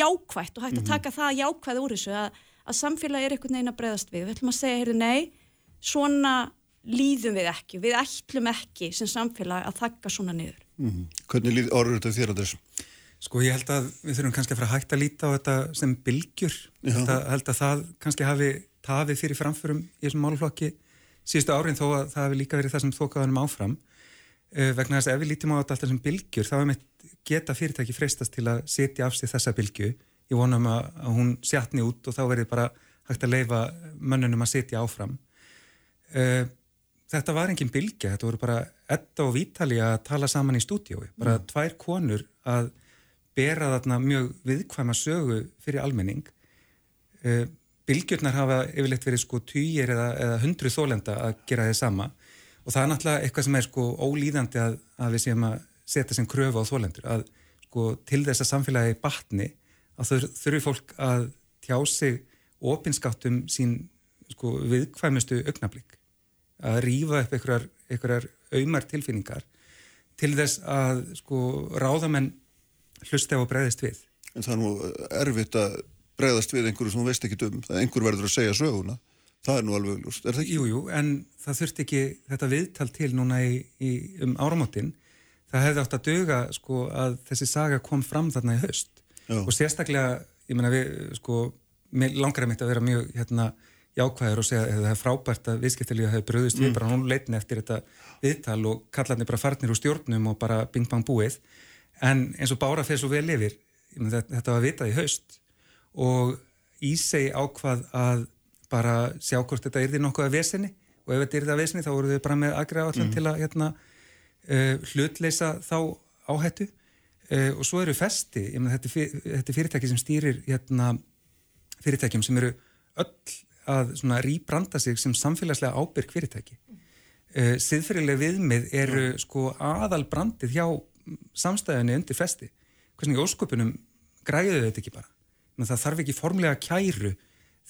jákvægt og hægt að mhm. taka það jákvæð úr þessu að, að samfélag er einhvern veginn að bregðast við. Við ætlum að segja, heyrðu, nei, svona líðum við ekki, við ætlum ekki sem samfélag að þakka svona niður. Mm -hmm. Hvernig líð orður þetta þér að þessu? Sko ég held að við þurfum kannski að fara hægt að líta á þetta sem bylgjur. Ég held að, held að það kannski hafi tafið fyrir framförum í þessum málflokki síðustu árin þó að það hefur líka verið það sem þókaðanum áfram uh, vegna þess að ef við lítum á þetta alltaf sem bylgjur þá geta fyrirtæki freistast til að setja af sig þessa bylgju. Ég vonum að, að hún sjatni út og þá verður bara hægt að leifa mönnunum að setja áfram. Uh, þetta var engin bylgja þetta voru bara Edda og Vítali að tala saman í stúdiói bara mm. tvær konur að bera þarna mjög viðkvæma sögu fyrir almenning. Uh, bylgjurnar hafa yfirleitt verið sko týjir eða, eða hundru þólenda að gera þið sama og það er náttúrulega eitthvað sem er sko ólíðandi að, að við séum að setja sem kröfu á þólendur að sko til þess að samfélagi batni að þau þurfi fólk að tjá sig opinskátum sín sko viðkvæmustu augnablík að rýfa upp einhverjar, einhverjar auðmar tilfinningar til þess að sko ráðamenn hlusti á að breyðist við. En það er nú erfitt að bregðast við einhverju sem þú veist ekki um, það einhver verður að segja söguna, það er nú alveg ljúst, er það ekki? Jújú, jú, en það þurft ekki þetta viðtal til núna í, í, um áramotinn, það hefði átt að döga sko að þessi saga kom fram þarna í höst Já. og sérstaklega, ég menna við, sko, langar að mitt að vera mjög hérna jákvæður og segja að það er frábært að viðskiptilíða hefur bröðist mm. við bara hún leitin eftir þetta viðtal og kallarni bara farnir úr stjórnum og bara bing bang búið en eins og bára fyrir svo vel yfir þetta var vitað í haust og Ísei ákvað að bara sjá hvort þetta því nokkuð að vesenni og ef þetta því að vesenni þá voru þau bara með aðgræða allan mm. til að hérna, uh, hlutleisa þá áhættu uh, og svo eru festi, ég menn þetta, þetta fyrirtæki sem stýrir hérna, fyrirtækjum sem eru öll að rýbranda sig sem samfélagslega ábyrg fyrirtæki. Uh, Siðfyrirlega viðmið eru mm. sko aðal brandið hjá samstæðinu undir festi. Hvernig ósköpunum græðu þetta ekki bara? Það þarf ekki formlega kæru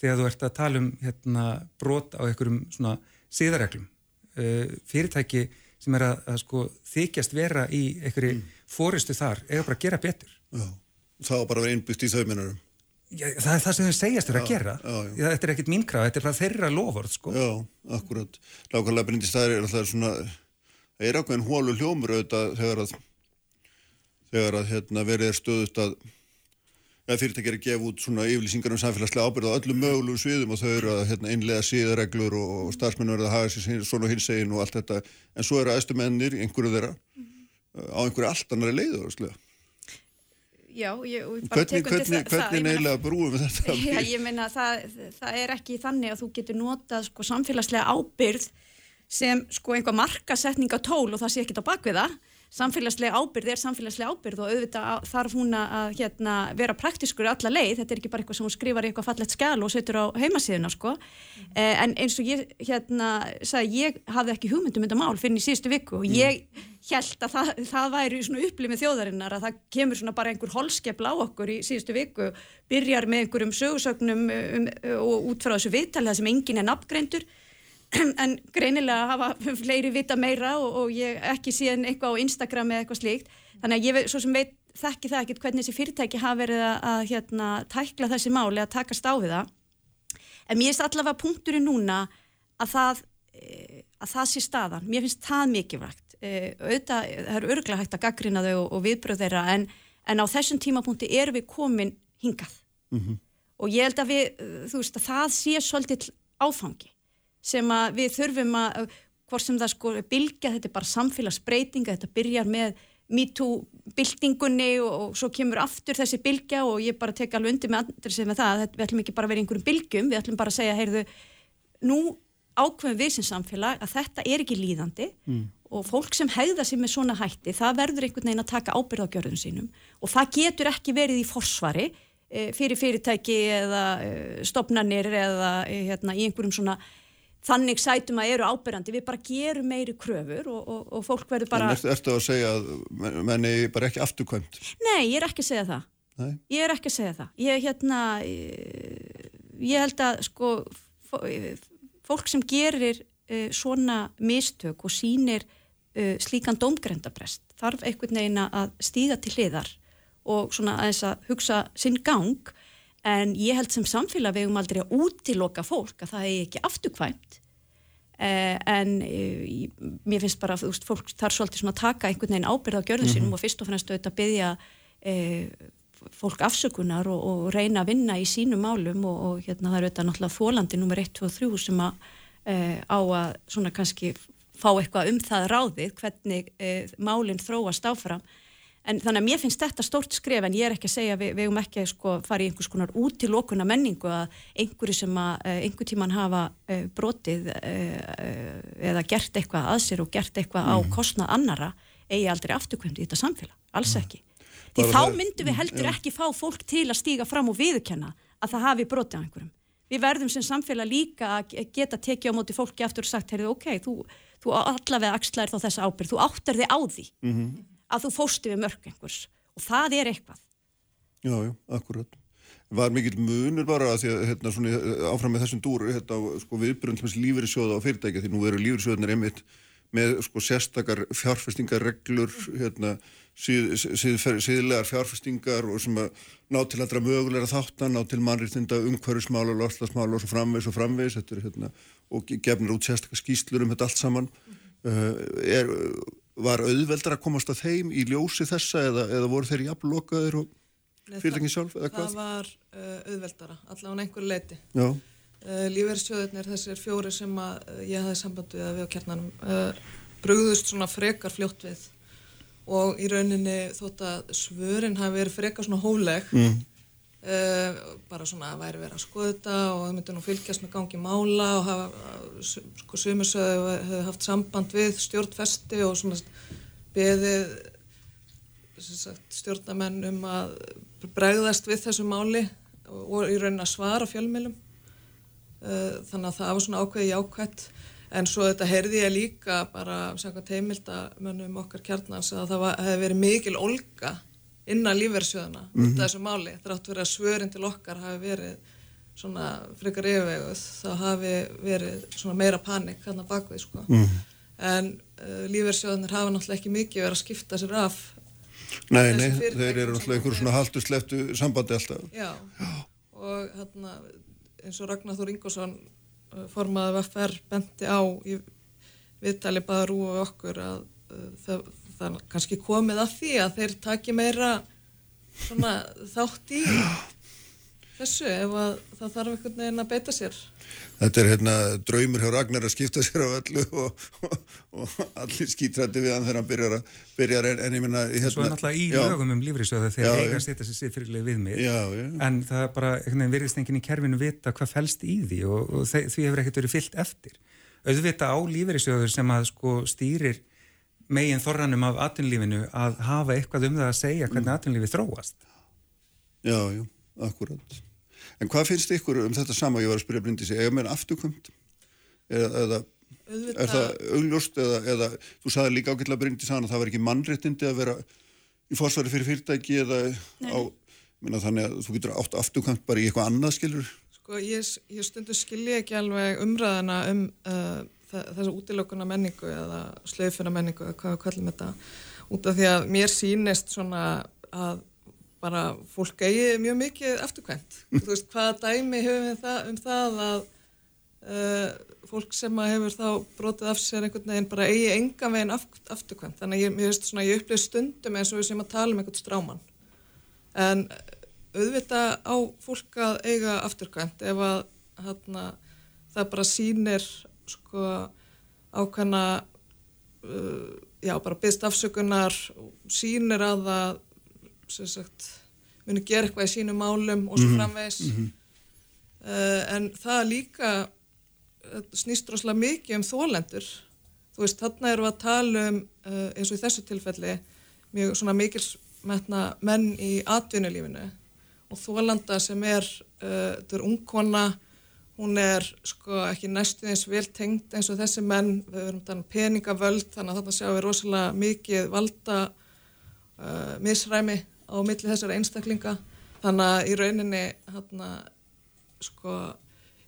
þegar þú ert að tala um hérna, brot á einhverjum svona síðareglum uh, fyrirtæki sem er að, að sko, þykjast vera í einhverju mm. fóristu þar eða bara að gera betur já. það var bara að vera innbyggt í þau minnarum Já, það er það sem þau segjast þurfa að gera já, já. þetta er ekkit mín kraf, þetta er bara þeirra loford sko. Já, akkurat Lákarlega brindist það er alltaf svona það er ákveðin hólu hljómur auðvitað þegar að þegar að hérna, verið er stöðust að er að gefa út svona yfirlýsingar um samfélagslega ábyrð á öllum mögulegum sviðum og þau eru að hérna, einlega síðareglur og starfsmennu eru að hafa sér svona og hinsegin og allt þetta en svo eru aðstumennir, einhverju þeirra -hmm. á einhverju allt annari leiðu Já, ég, hvernig, hvernig, hvernig neila brúum við þetta? [laughs] Já, ég meina það, það er ekki þannig að þú getur notað sko, samfélagslega ábyrð sem sko einhver markasetning á tól og það sé ekki á bakviða samfélagslega ábyrð er samfélagslega ábyrð og auðvitað þarf hún að hérna, vera praktiskur alla leið, þetta er ekki bara eitthvað sem hún skrifar í eitthvað fallett skjál og setur á heimasíðuna sko, mm. eh, en eins og ég hérna, sagði, ég hafði ekki hugmyndum þetta mál fyrir í síðustu viku og mm. ég held að það, það væri upplýmið þjóðarinnar að það kemur bara einhver holskepla á okkur í síðustu viku, byrjar með einhverjum sögursögnum um, um, og út frá þessu viðtalið sem enginn er nafngreindur [clears throat] en greinilega hafa fleiri vita meira og, og ég ekki síðan eitthvað á Instagram eða eitthvað slíkt. Þannig að ég svo sem veit þekki það ekkert hvernig þessi fyrirtæki hafa verið að, að hérna, tækla þessi máli að taka stáfið það. En mér finnst allavega punkturinn núna að það, e, að það sé staðan. Mér finnst það mikilvægt. E, auðvitað, það eru örglega hægt að gaggrina þau og, og viðbröð þeirra en, en á þessum tímapunkti erum við komin hingað. Mm -hmm. og ég held að við, þú veist að það sé svolítið áfangi sem að við þurfum að, hvort sem það sko bilgja, þetta er bara samfélagsbreytinga, þetta byrjar með MeToo-byltingunni og, og svo kemur aftur þessi bylgja og ég bara tek alveg undir með andri sem með það, við ætlum ekki bara að vera einhverjum bylgjum, við ætlum bara að segja, heyrðu, nú ákveðum við sem samfélag að þetta er ekki líðandi mm. og fólk sem hegða sér með svona hætti, það verður einhvern veginn að taka ábyrð á gjörðum sínum og það getur ekki verið í forsvari e, fyrir fyrirtæki eða e, stopnarnir eða e, hérna, í einhverjum svona þannig sætum að eru ábyrjandi, við bara gerum meiri kröfur og, og, og fólk verður bara... En ertu, að segja að menni bara ekki afturkvæmt? Nei, ég er ekki að segja það. Nei? Ég er ekki að segja það. Ég, hérna, ég held að sko, fólk sem gerir uh, svona mistök og sínir uh, slíkan domgrendabrest þarf einhvern veginn að stíga til hliðar og svona aðeins að hugsa sinn gang en ég held sem samfélag við um aldrei að útiloka fólk að það er ekki afturkvæmt eh, en eh, mér finnst bara að fólk þarf svolítið svona að taka einhvern veginn ábyrð á gjörðu sínum mm -hmm. og fyrst og fremst auðvitað að byggja eh, fólk afsökunar og, og reyna að vinna í sínum málum og, og hérna það eru auðvitað náttúrulega fólandi nummer 1, 2 og 3 sem að eh, á að svona kannski fá eitthvað um það ráðið hvernig eh, málinn þróast áfram En þannig að mér finnst þetta stórt skref en ég er ekki að segja við, við um ekki að sko fara í einhvers konar út til okkurna menningu að einhverju sem að uh, einhver tíman hafa uh, brotið uh, eða gert eitthvað að sér og gert eitthvað mm. á kostnað annara eigi aldrei afturkvöndi í þetta samfélag, alls mm. ekki. Mm. Því þá myndum við heldur ekki fá fólk til að stíga fram og viðkenna að það hafi brotið á einhverjum. Við verðum sem samfélag líka að geta tekið á móti fólki aftur og sagt, heyrðu, ok, þú, þú allavega axlaðir þá þessa ábyrg, þú áttar þig á því. Mm -hmm að þú fósti við mörg einhvers. Og það er eitthvað. Já, já, akkurat. Var mikill munur bara að því að hérna, svona, áfram með þessum dúr hérna, sko, viðbrönd til lífeyrissjóða á fyrirtækja því nú eru lífeyrissjóðanir einmitt með sko, sérstakar fjárfestingarreglur hérna, síð, síð, síðlegar fjárfestingar og sem að ná til allra mögulegra þáttan, ná til mannriðtinda umhverfismála, loslasmála og svo framvegs og framvegs er, hérna, og gefnir út sérstakar skýslur um þetta allt saman. Mm -hmm. uh, er var auðveldar að komast að þeim í ljósi þessa eða, eða voru þeir jafnlokaður og fyrirtækið sjálf eða hvað? Það var uh, auðveldara, allavega á einhver leiti. Uh, Lífverðsjóðurnir, þessir fjóri sem að, uh, ég hafði samband við á kjarnanum, brugðust svona frekar fljótt við og í rauninni þótt að svörin hafi verið frekar svona hóleg mm. Uh, bara svona að væri verið að skoða þetta og þau myndi nú fylgjast með gangi mála og hafa, sko sumisöðu hefur haft samband við stjórnfesti og svona beðið stjórnamenn um að bregðast við þessu máli og, í raunin að svara fjölmjölum uh, þannig að það var svona ákveði jákvætt. En svo þetta heyrði ég líka bara samkvæmt heimildamönnum okkar kjarnans að það hefði verið mikil olga innan lífverðsjöðuna mm -hmm. út af þessu máli þrátt verið að svörin til okkar hafi verið svona frekar yfirveguð þá hafi verið svona meira panik hann að baka því sko mm -hmm. en uh, lífverðsjöðunir hafa náttúrulega ekki mikið verið að skipta sér af Nei, nei, þeir eru náttúrulega einhverjum svona haldu sleftu sambandi alltaf Já, Já. og hérna eins og Ragnar Þór Ingosson uh, formaði VFR benti á í viðtali bara rú og okkur að uh, það það er kannski komið að því að þeir taki meira svona, þátt í þessu ef það þarf einhvern veginn að beita sér. Þetta er hérna draumur hjá Ragnar að skipta sér á öllu og, [laughs] og, og allir skítrætti við hann þegar hann byrjar að byrjar en, en ég minna hérna, Svo er náttúrulega í já, lögum um lífriðsöðu þegar eiga að setja sér sér fyrirlega við mig. Já, já. en það er bara, einhvern veginn virðist enginn í kerfinu vita hvað fælst í því og, og því hefur ekkert verið fyllt eftir. Auðvita á lífriðsöður sem að sko stýrir megin þorranum af atvinnlífinu að hafa eitthvað um það að segja hvernig mm. atvinnlífi þróast. Já, já, akkurat. En hvað finnst ykkur um þetta sama ég var að spyrja Bryndisi, eða meðan afturkvönd? Eða, eða er það augljóst eða, eða þú saði líka ágætla Bryndisi að það var ekki mannréttindi að vera í fórsvari fyrir fyrirtæki eða Nei. á, minna þannig að þú getur átt afturkvönd bara í eitthvað annað skilur? Sko ég, ég stundu skilji ekki alveg umræðana um uh, þessa útilökuna menningu eða sleifuna menningu eða hvað við kallum þetta út af því að mér sínist svona að bara fólk eigi mjög mikið eftirkvæmt. [laughs] Þú veist, hvaða dæmi hefur við það, um það að uh, fólk sem hefur þá brotið af sér einhvern veginn bara eigi enga veginn eftirkvæmt. Þannig að ég, ég, svona, ég upplýði stundum eins og við sem að tala um einhvern stráman. En auðvitað á fólk að eiga eftirkvæmt ef að hérna, það bara sínir sko ákvæmna uh, já, bara byggst afsökunar sínir að það sem sagt muni gera eitthvað í sínum málum og svo mhm. framvegs mm -hmm. uh, en það líka uh, snýst rosalega mikið um þólendur þú veist, þarna eru að tala um uh, eins og í þessu tilfelli mjög svona mikilsmetna menn í atvinnulífinu og þólanda sem er, uh, þetta er ungkona, hún er sko ekki næstu eins vel tengt eins og þessi menn, við verum þannig um peningavöld þannig að þarna sjáum við rosalega mikið valda uh, misræmi á milli þessara einstaklinga. Þannig að í rauninni hérna sko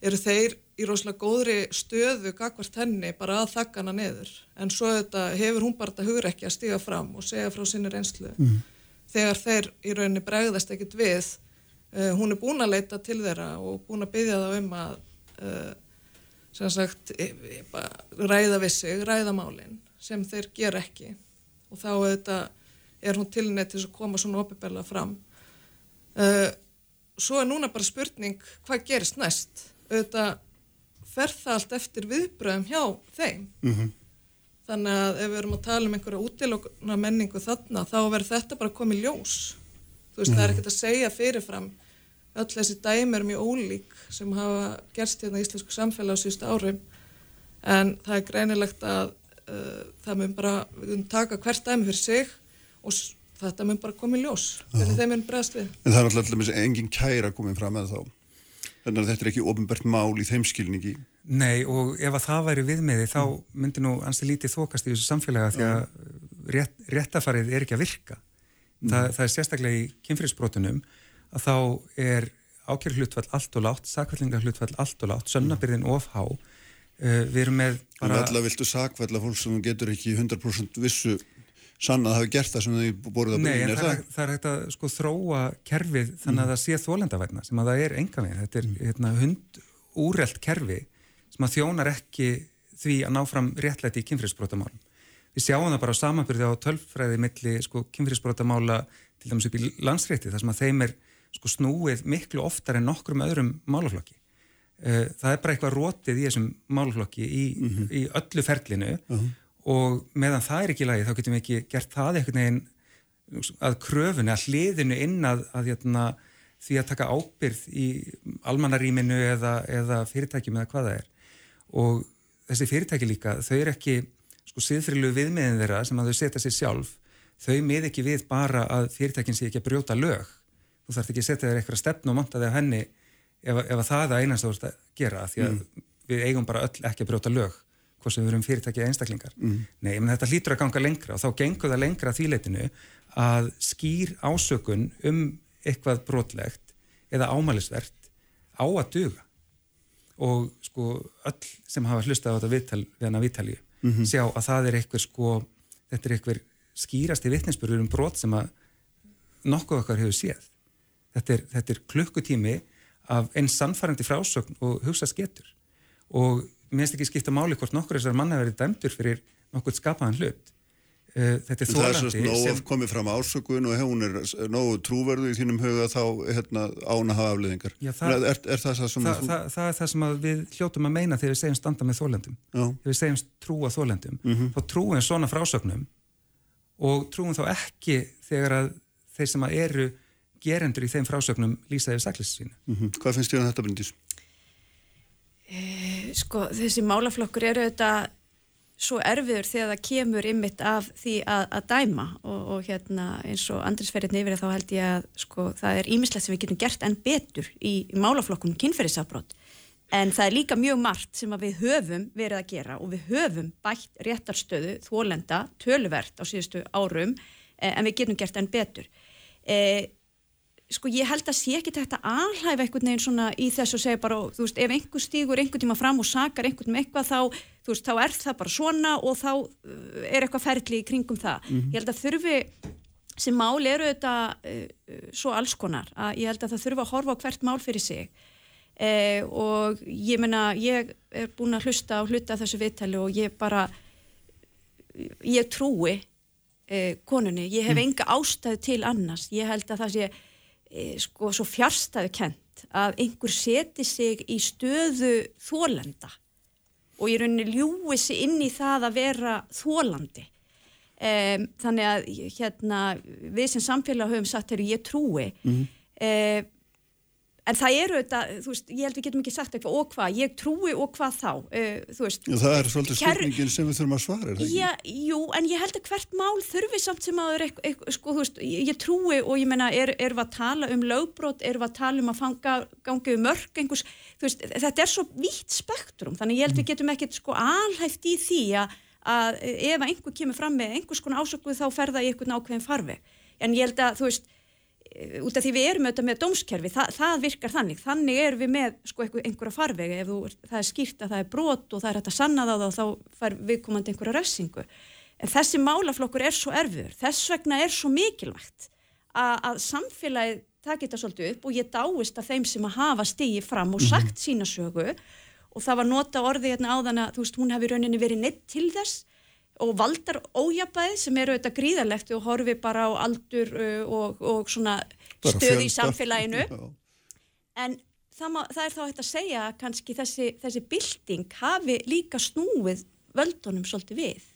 eru þeir í rosalega góðri stöðu gagvart henni bara að þakka hana neður en svo þetta hefur hún bara þetta hugur ekki að stíga fram og segja frá sinni reynslu. Mm. þegar þeir í rauninni bregðast ekkit við Uh, hún er búin að leita til þeirra og búin að byggja það um að uh, sem sagt e, e, ræða við sig, ræða málinn sem þeir ger ekki. Og þá þetta, er hún tilnætt til að koma svona opibella fram. Uh, svo er núna bara spurning hvað gerist næst? Þetta fer það allt eftir viðbröðum hjá þeim. Mm -hmm. þannig að ef við erum að tala um einhverja útilokna menningu þarna þá verður þetta bara komið ljós. Þú veist, mm -hmm. það er ekkert að segja fyrirfram öll þessi dæmi er mjög ólík sem hafa gerst hérna í íslensku samfélag á síðustu árum. En það er greinilegt að uh, það mun bara, við mun taka hvert dæmi fyrir sig og þetta mun bara koma í ljós. Hvernig þeim mun bregðast við. En það er alltaf engin kæra komið fram með þá. Þannig að þetta er ekki ofinbært mál í þeim skilningi. Nei og ef að það væri viðmiði þá myndi nú ansi lítið þokast í þessu samfélaga því að rétt, réttafarið er ekki að virka. Þa, það er sérstaklega í kynfyrirsbrotunum að þá er ákjör hlutfall allt og látt, sakvellingar hlutfall allt og látt, sönnabyrðin ofhá uh, við erum með bara... En alltaf viltu sakvella fólk sem getur ekki 100% vissu sann að hafa gert það sem þau borðið að byrja Nei, það er, það er hægt að sko þróa kerfið þannig að mm. það sé þólendavætna sem að það er enga við, þetta er mm. hérna, hundúrelt kerfi sem að þjónar ekki því að ná fram réttlæti í kynfriðsbrótamálum. Við sjáum það bara á samanbyrði á tölfræði milli sko kynfriðsbrótamála til dæmis upp í landsrétti þar sem að þeim er sko snúið miklu oftar en nokkrum öðrum málaflokki. Eh, það er bara eitthvað rótið í þessum málaflokki í, mm -hmm. í öllu ferlinu uh mhm. -huh. og meðan það er ekki lagi þá getum við ekki gert það einhvern veginn að kröfunni, að hliðinu inn að, að jætna, því að taka ábyrð í almannaríminu eða, eða fyrirtækjum eða hvað það er. Og þessi fyrirtæki líka, þau er ekki sko siðfrilu viðmiðin þeirra sem að þau setja sér sjálf, þau mið ekki við bara að fyrirtækin sé ekki að brjóta lög þú þarf ekki að setja þér eitthvað stefn og monta þig á henni ef, ef það er það einast þú ert að gera því að mm. við eigum bara öll ekki að brjóta lög hvort sem við erum fyrirtækið einstaklingar mm. nei, menn þetta hlýtur að ganga lengra og þá gengur það lengra því leitinu að skýr ásökun um eitthvað brotlegt eða ámælisvert á að duga og sko öll sem hafa hlustað á þetta viðtal við hana viðtalju mm -hmm. sjá að það er eitthvað sko þetta er eitthvað skýrasti vittnesbyrjur um brot sem að nokkuð okkar hefur séð þetta er, þetta er klukkutími af einn sannfærandi frásögn og hugsa sketur. Og mér finnst ekki skipta máli hvort nokkur þessar manna verið dæmdur fyrir nokkur skapaðan hlut. Uh, þetta er þólandi það er svo nóg komið fram ásökun og hún er nógu trúverðu í þínum huga þá hérna, ána hafa afliðingar Já, það, er, er það, það, það, það það er það sem við hljóttum að meina þegar við segjum standa með þólendum þegar við segjum trúa þólendum mm -hmm. þá trúum við svona frásögnum og trúum þá ekki þegar að þeir sem að eru gerendur í þeim frásögnum lýsaði saklissu sínu. Mm -hmm. Hvað finnst þér um þetta, Bryndís? Eh, sko, þessi málaflokkur eru þetta svo erfiður þegar það kemur ymmit af því að, að dæma og, og hérna eins og andrisferðin yfir þá held ég að sko, það er ímislegt sem við getum gert enn betur í, í málaflokkunum kynferðisafbrót en það er líka mjög margt sem við höfum verið að gera og við höfum bætt réttarstöðu þólenda töluvert á síðustu árum eh, en við getum gert enn betur. Eh, sko ég held að sé ekki þetta alhæfa einhvern veginn svona í þess að segja bara, þú veist, ef einhver stígur einhvern tíma fram og sakar einhvern með eitthvað þá, þú veist, þá er það bara svona og þá uh, er eitthvað ferli í kringum það. Mm -hmm. Ég held að þurfi sem mál eru þetta uh, uh, svo alls konar, að ég held að það þurfi að horfa á hvert mál fyrir sig uh, og ég menna, ég er búin að hlusta á hluta þessu viðtali og ég bara ég trúi uh, konunni, ég hef mm. enga ástæðu til annars, ég held að það sé sko svo fjárstæðu kent að einhver seti sig í stöðu þólenda og í rauninni ljúi sig inn í það að vera þólandi e, þannig að hérna við sem samfélag höfum satt þegar ég trúi mm -hmm. e, en það eru þetta, þú veist, ég held við getum ekki sagt eitthvað og hvað, ég trúi og hvað þá uh, þú veist. Já, það er svolítið spurningin sem við þurfum að svara, er það ekki? Já, jú, en ég held að hvert mál þurfi samt sem að eitthvað, eitthvað, sko, þú veist, ég trúi og ég menna, er, erum við að tala um lögbrót, erum við að tala um að fanga gangið mörg einhvers, þú veist, þetta er svo vítt spektrum, þannig ég held við getum ekkert sko alhæft í því að, að ef einhver kemur fram með einhvers konar ásökuð þá ferða í einhvern ákveðin farveg en ég held að, þú veist, út af því við erum auðvitað með dómskerfi, Þa, það virkar þannig, þannig erum við með sko einhverja farvegi ef þú, það er skýrt að það er brot og það er hægt að sanna það og þá fær viðkomandi einhverja ressingu. En þessi málaflokkur er svo erfiður, þess vegna er svo mikilvægt að, að samfélagið það geta svolítið upp og ég dáist að þeim sem að hafa stíið fram og mhm. sagt sína sögu. Og það var nota orðið hérna áðan að þú veist hún hefði rauninni verið neitt til þess og valdar ójabæði sem eru auðvitað gríðarlegt. Og horfi bara á aldur uh, og, og svona stöð í samfélaginu. En það, má, það er þá hægt að segja að kannski þessi, þessi bilding hafi líka snúið völdunum svolítið við.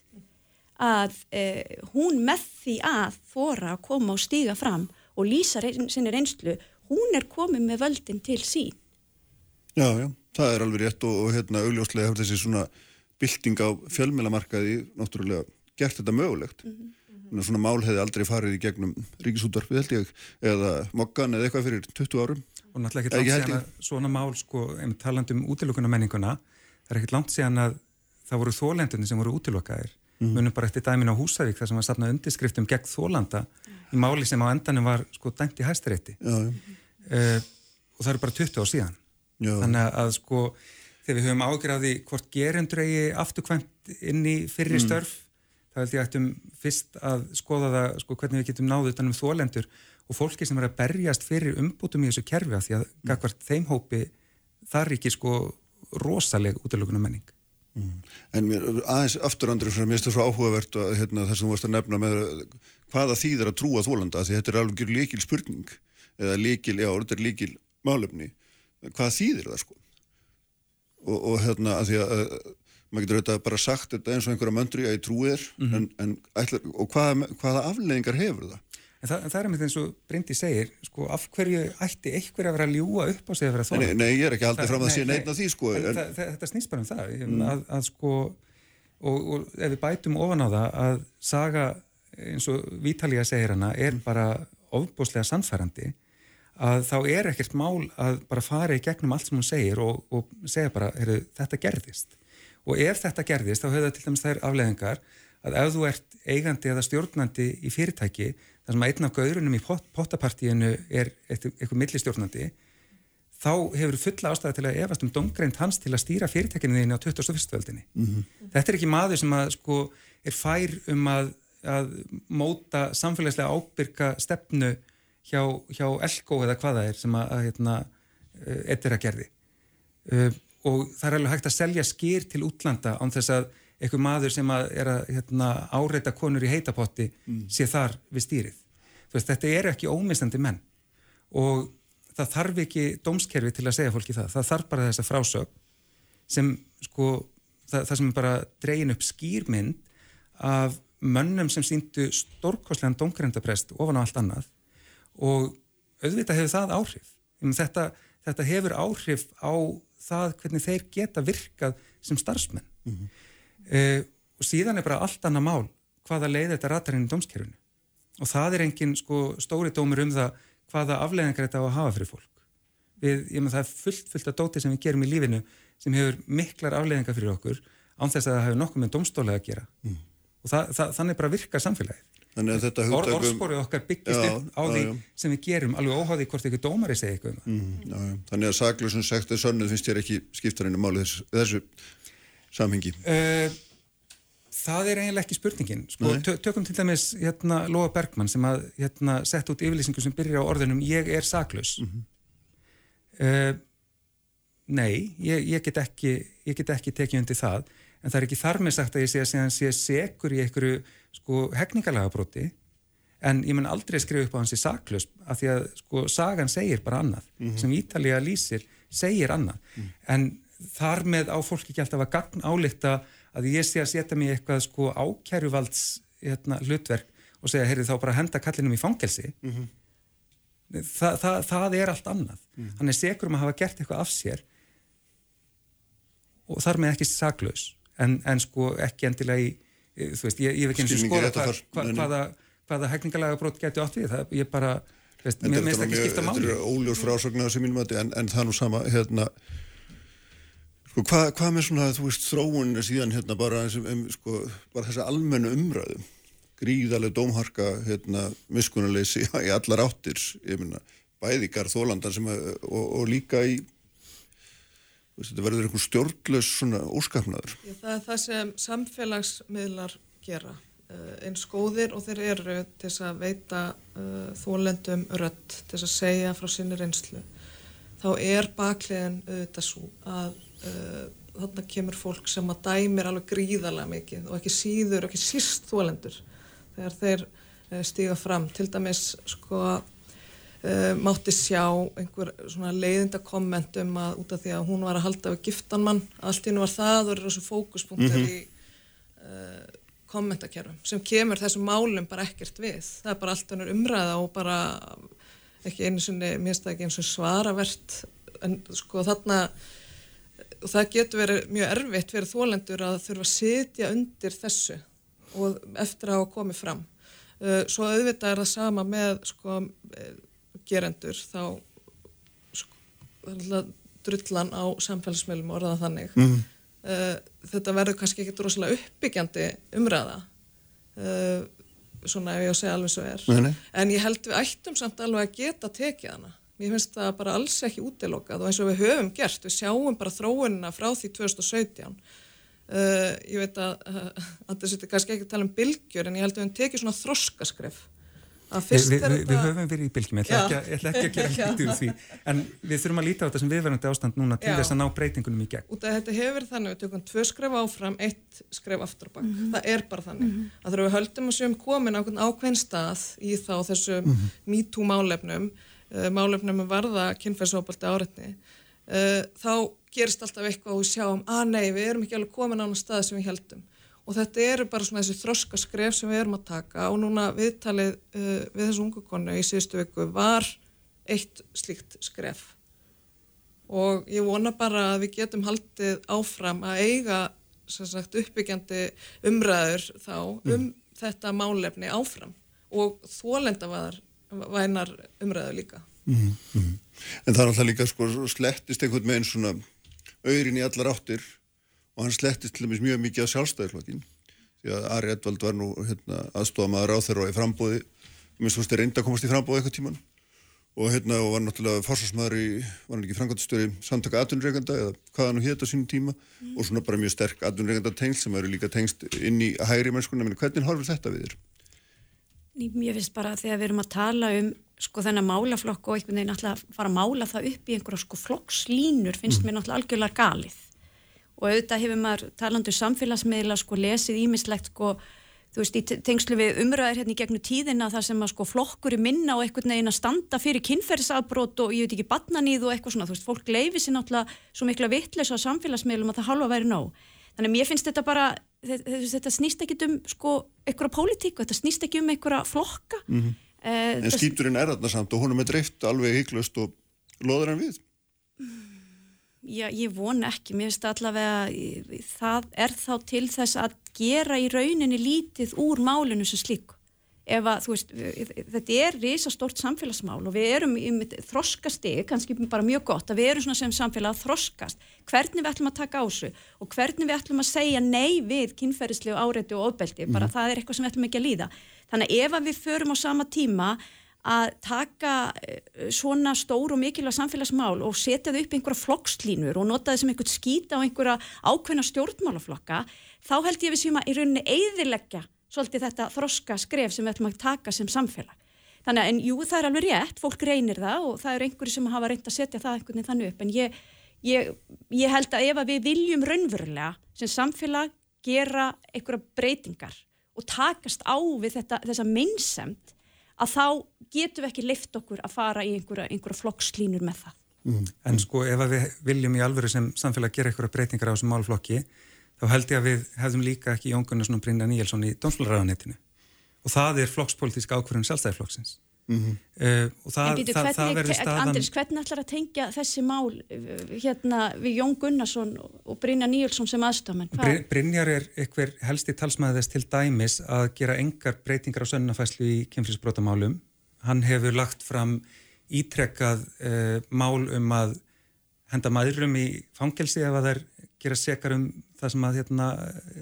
Að eh, hún með því að þóra að koma og stíga fram og lýsa reyn, sinni reynslu hún er komið með völdin til sín. Já, já, það er alveg rétt og, og hérna augljóslega hefur þessi svona bylting á fjölmjölamarkaði náttúrulega gert þetta mögulegt mm -hmm. svona mál hefði aldrei farið í gegnum ríkisútvarfið held ég eða mokkan eða eitthvað fyrir 20 árum og náttúrulega ekkert langt síðan að svona mál sko, taland um útilokuna menninguna það er ekkert langt síðan að það voru þólendunni sem voru útilokaðir mm -hmm. munum bara eftir dæmin á Húsavík þar sem var safnað undirskriftum gegn þólanda mm. í máli sem á endanum var sko dæmt í hæstarétti uh, og það eru bara 20 ár síðan Já. þannig að sko þegar við höfum ágræði hvort gerendur eigi afturkvæmt inn í fyrri mm. störf mm. þá held ég ættum fyrst að skoða það sko, hvernig við getum náðu utanum þólendur og fólki sem er að berjast fyrir umbútum í þessu kerfi að því að mm. þeim hópi þar ekki sko rosaleg útlökunum menning mm. En mér aðeins afturandur sem mér finnst það svo áhugavert að hérna, það sem þú varst að nefna með hvaða þýðir að trúa þólanda því þetta er alveg líkil spurning eða líkil, já, þetta er líkil málefni hvað þýðir það sko og, og hérna að því að maður getur auðvitað bara sagt þetta eins og einhverja möndri að ég trúi þér mm -hmm. en, en ætla, og hvaða, hvaða afleðingar hefur það? En það, en það er með eins og Bryndi segir, sko, af hverju ætti einhver að vera að ljúa upp á sig að vera þóra? Nei, nei, ég er ekki aldrei fram að sé neina því, sko. En, en, það, þetta snýst bara um það, mm. að, að sko, og, og ef við bætum ofan á það að saga eins og Vítalíja segir hana er bara ofbúslega sannfærandi að þá er ekkert mál að bara fara í gegnum allt sem hún segir og, og segja bara, heyrðu, þetta gerðist og ef þetta gerðist, þá höfðu það til dæmis þær afleðingar að ef þú ert eigandi eða stjórnandi í fyrirtæki þar sem að einn af gaurunum í pot pottapartíinu er eitthvað millistjórnandi þá hefur fulla ástæði til að efast um domgreint hans til að stýra fyrirtækinu þínu á 21. veldinni. Mm -hmm. Þetta er ekki maður sem að sko er fær um að, að móta samfélagslega ábyrga stefnu hjá, hjá Elko eða hvaða er sem að, hérna, eittir eh, að gerði uh, og það er alveg hægt að selja skýr til útlanda án þess að einhver maður sem að er að hérna, áreita konur í heitapotti mm. sé þar við stýrið. Veist, þetta er ekki ómistandi menn og það þarf ekki dómskerfi til að segja fólki það. Það þarf bara þess að frásög sem sko það, það sem bara dreyin upp skýrmynd af mönnum sem síndu stórkoslegan dómgrendaprest ofan á allt annað og auðvitað hefur það áhrif. Þetta, þetta hefur áhrif á það hvernig þeir geta virkað sem starfsmenn. Mm -hmm. uh, og síðan er bara allt annað mál hvaða leið þetta ratar inn í dómskerfunu. Og það er engin sko, stóri dómur um það hvaða afleðingar þetta á að hafa fyrir fólk. Við, ég með það er fullt, fullt af dóti sem við gerum í lífinu sem hefur miklar afleðingar fyrir okkur án þess að það hefur nokkuð með domstólega að gera. Mm. Og það, það, þannig bara virkar samfélagið. Or, orðsporið okkar byggist já, upp á já, því já. sem við gerum alveg óháði hvort ekki dómari segja eitthvað um mm, Þannig að saklusun sektu sönnuð finnst þér ekki skiptarinn um málið þessu, þessu samhengi. Uh, Það er eiginlega ekki spurningin. Sko, tökum til dæmis hérna, Lóa Bergmann sem að hérna, sett út yfirlýsingu sem byrjar á orðunum ég er saklus mm -hmm. uh, Nei, ég, ég get ekki ég get ekki tekið undir það. En það er ekki þar með sagt að ég sé að sé segur í einhverju sko hegningalega broti en ég menn aldrei skrifa upp á hansi saklust af því að sko sagan segir bara annað mm -hmm. sem Ítalija lýsir segir annað mm. en þar með á fólki ekki alltaf að gagn álíkta að ég sé að setja mig eitthvað sko ákjæruvalds hérna, hlutverk og segja, heyrðu þá bara henda kallinum í fangelsi mm -hmm. Þa, það, það er allt annað mm. hann er segur um að hafa gert eitthvað af sér og þar með ekki saklaus en, en sko ekki endilega í þú veist, ég, ég hef ekki eins og skoða hva, hva, hvaða, hvaða hægningalega brot getur átt við, það ég bara veist, mér finnst ekki skipta máli Þetta er óljós frásögnar sem mínum að en, en það nú sama hérna sko, hvað hva með svona, þú veist, þróun síðan hérna bara, um, sko, bara þessa almennu umræðu? Gríðarlega dómharka hérna, miskunarleysi [laughs] í allar áttir ég minna, bæði garðólandar sem að, og, og líka í þetta verður einhvern stjórnlaus svona óskapnaður. Það er það sem samfélagsmiðlar gera uh, eins góðir og þeir eru til að veita uh, þólendum rött til að segja frá sinni reynslu. Þá er baklegin auðvitað svo að uh, þarna kemur fólk sem að dæmir alveg gríðarlega mikið og ekki síður og ekki síst þólendur þegar þeir uh, stíga fram. Til dæmis sko uh, mátti sjá einhver svona leiðinda komment um að út af því að hún var að halda við giftanmann, allt í hennu var það og eru þessu fókuspunktar mm -hmm. í uh, kommentakerfum sem kemur þessum málum bara ekkert við það er bara allt önnur umræða og bara ekki einu sinni, mér finnst það ekki eins og svaravert en sko þarna og það getur verið mjög erfitt fyrir þólendur að þurfa að sitja undir þessu og eftir að hafa komið fram. Uh, svo auðvitað er það sama með sko, eh, gerendur þá sko, drullan á samfélagsmiðlum orðað þannig. Mm. Uh, þetta verður kannski ekki droslega uppbyggjandi umræða uh, svona ef ég á að segja alveg svo er. Nei, nei. En ég held við ættum samt alveg að geta tekið hana. Mér finnst það bara alls ekki útilokað og eins og við höfum gert, við sjáum bara þróunina frá því 2017 Uh, ég veit að að þessu er kannski ekki að tala um bylgjur en ég held að við hefum tekið svona þroskaskref Vi, vi, vi, Við höfum verið í bylgjum ég ætla ekki, ekki að gera [laughs] lítið úr því en við þurfum að líta á þetta sem viðverðandi ástand núna til Já. þess að ná breytingunum í gegn Út af þetta hefur þannig, við tökum tvö skref áfram eitt skref aftur og bakk, mm -hmm. það er bara þannig mm -hmm. að þegar við höldum að séum komin á ákveðin stað í þá þessu mm -hmm. MeToo málefnum uh, málefnum með varða kynferðsópaldi áreitni uh, þá gerist alltaf eitthvað og við sjáum að ah, nei, við erum ekki alveg komin á náttúrulega stað sem við heldum og þetta eru bara svona þessi þroska skref sem við erum að taka. Og núna viðtalið uh, við þessu ungu konu í síðustu viku var eitt slíkt skref. Og ég vona bara að við getum haldið áfram að eiga sagt, uppbyggjandi umræður þá mm. um þetta málefni áfram. Og þólenda vænar umræður líka. Mm -hmm. En það er alltaf líka sko slettist einhvern veginn svona auðrin í allar áttir og hann slettist til dæmis mjög mikið á sjálfstæðisflokkin því að Ari Edvald var nú hérna, aðstofamaður á þeirra og í frambóði minnst veist, reynda að komast í frambóði eitthvað tíman og hérna og var náttúrulega fórsvarsmaður í, var hann ekki frangandastöri samtaka aðunreikanda eða hvað hann hétt á sínum tíma mm. og svona bara mjög sterk aðunreikanda tengst sem eru líka tengst inn í hægri mennskuna, menn hvernig horfir þetta við þér? Ég finnst bara að þegar við erum að tala um sko þennan málaflokk og einhvern veginn alltaf fara að mála það upp í einhverja sko flokkslínur finnst mm. mér náttúrulega algjörlega galið og auðvitað hefur maður talandu um samfélagsmiðla sko lesið ímislegt sko þú veist í tengslu við umröðir hérna í gegnum tíðina þar sem að sko flokkur er minna og einhvern veginn að standa fyrir kynferðsafbrót og ég veit ekki batnaníð og eitthvað svona þú veist fólk leifir sér náttúrulega svo mikla vittleis á samfélagsmiðlum að það halva væri nóg þannig að mér finnst þetta bara þetta, snýst ekki um sko einhverja pólitíku, þetta snýst ekki um einhverja flokka mm -hmm. Uh, en skýpturinn er þarna samt og hún er með dreift alveg hygglust og loður hann við? Já, ég vona ekki. Mér finnst allavega það er þá til þess að gera í rauninni lítið úr málinu sem slík. Ef að, þú veist, þetta er risastórt samfélagsmál og við erum í þroskastegi, kannski bara mjög gott að við erum svona sem samfélag að þroskast. Hvernig við ætlum að taka á þessu og hvernig við ætlum að segja nei við kynferðislu áreiti og ofbeldi, bara mm. það er eitthvað sem við ætlum ekki að líða. Þannig að ef að við förum á sama tíma að taka eh, svona stór og mikilvæg samfélagsmál og setja þau upp einhverja flokkslínur og nota þau sem einhvert skýta á einhverja ákveðna stjórnmálaflokka, þá held ég við sem að í rauninni eigðilegja svolítið þetta þroska skref sem við ætlum að taka sem samfélag. Þannig að, en jú, það er alveg rétt, fólk reynir það og það eru einhverju sem hafa reynd að setja það einhvern veginn þannig upp, en ég, ég, ég held að ef að við viljum raunverulega sem samfélag gera einhverja breytingar og takast á við þetta, þessa meinsemt að þá getum við ekki lift okkur að fara í einhverja, einhverja flokkslínur með það. Mm. En sko ef við viljum í alvöru sem samfélag gera einhverja breytingar á þessum málflokki þá held ég að við hefðum líka ekki Jón Gunnarsson og Brynja Níelsson í Dómsfólkræðanetinu og það er flokkspolítisk ákvörðun sjálfstæðiflokksins. Mm -hmm. uh, og það, býtu, það, það verður staðan Andris, hvernig ætlar að tengja þessi mál hérna við Jón Gunnarsson og Brynjar Níulsson sem aðstofmenn Br Brynjar er eitthvað helsti talsmaðist til dæmis að gera engar breytingar á sönnafæslu í kemflisbrótamálum hann hefur lagt fram ítrekkað uh, mál um að henda maðurum í fangelsi ef að þær gera sekar um það sem að hérna,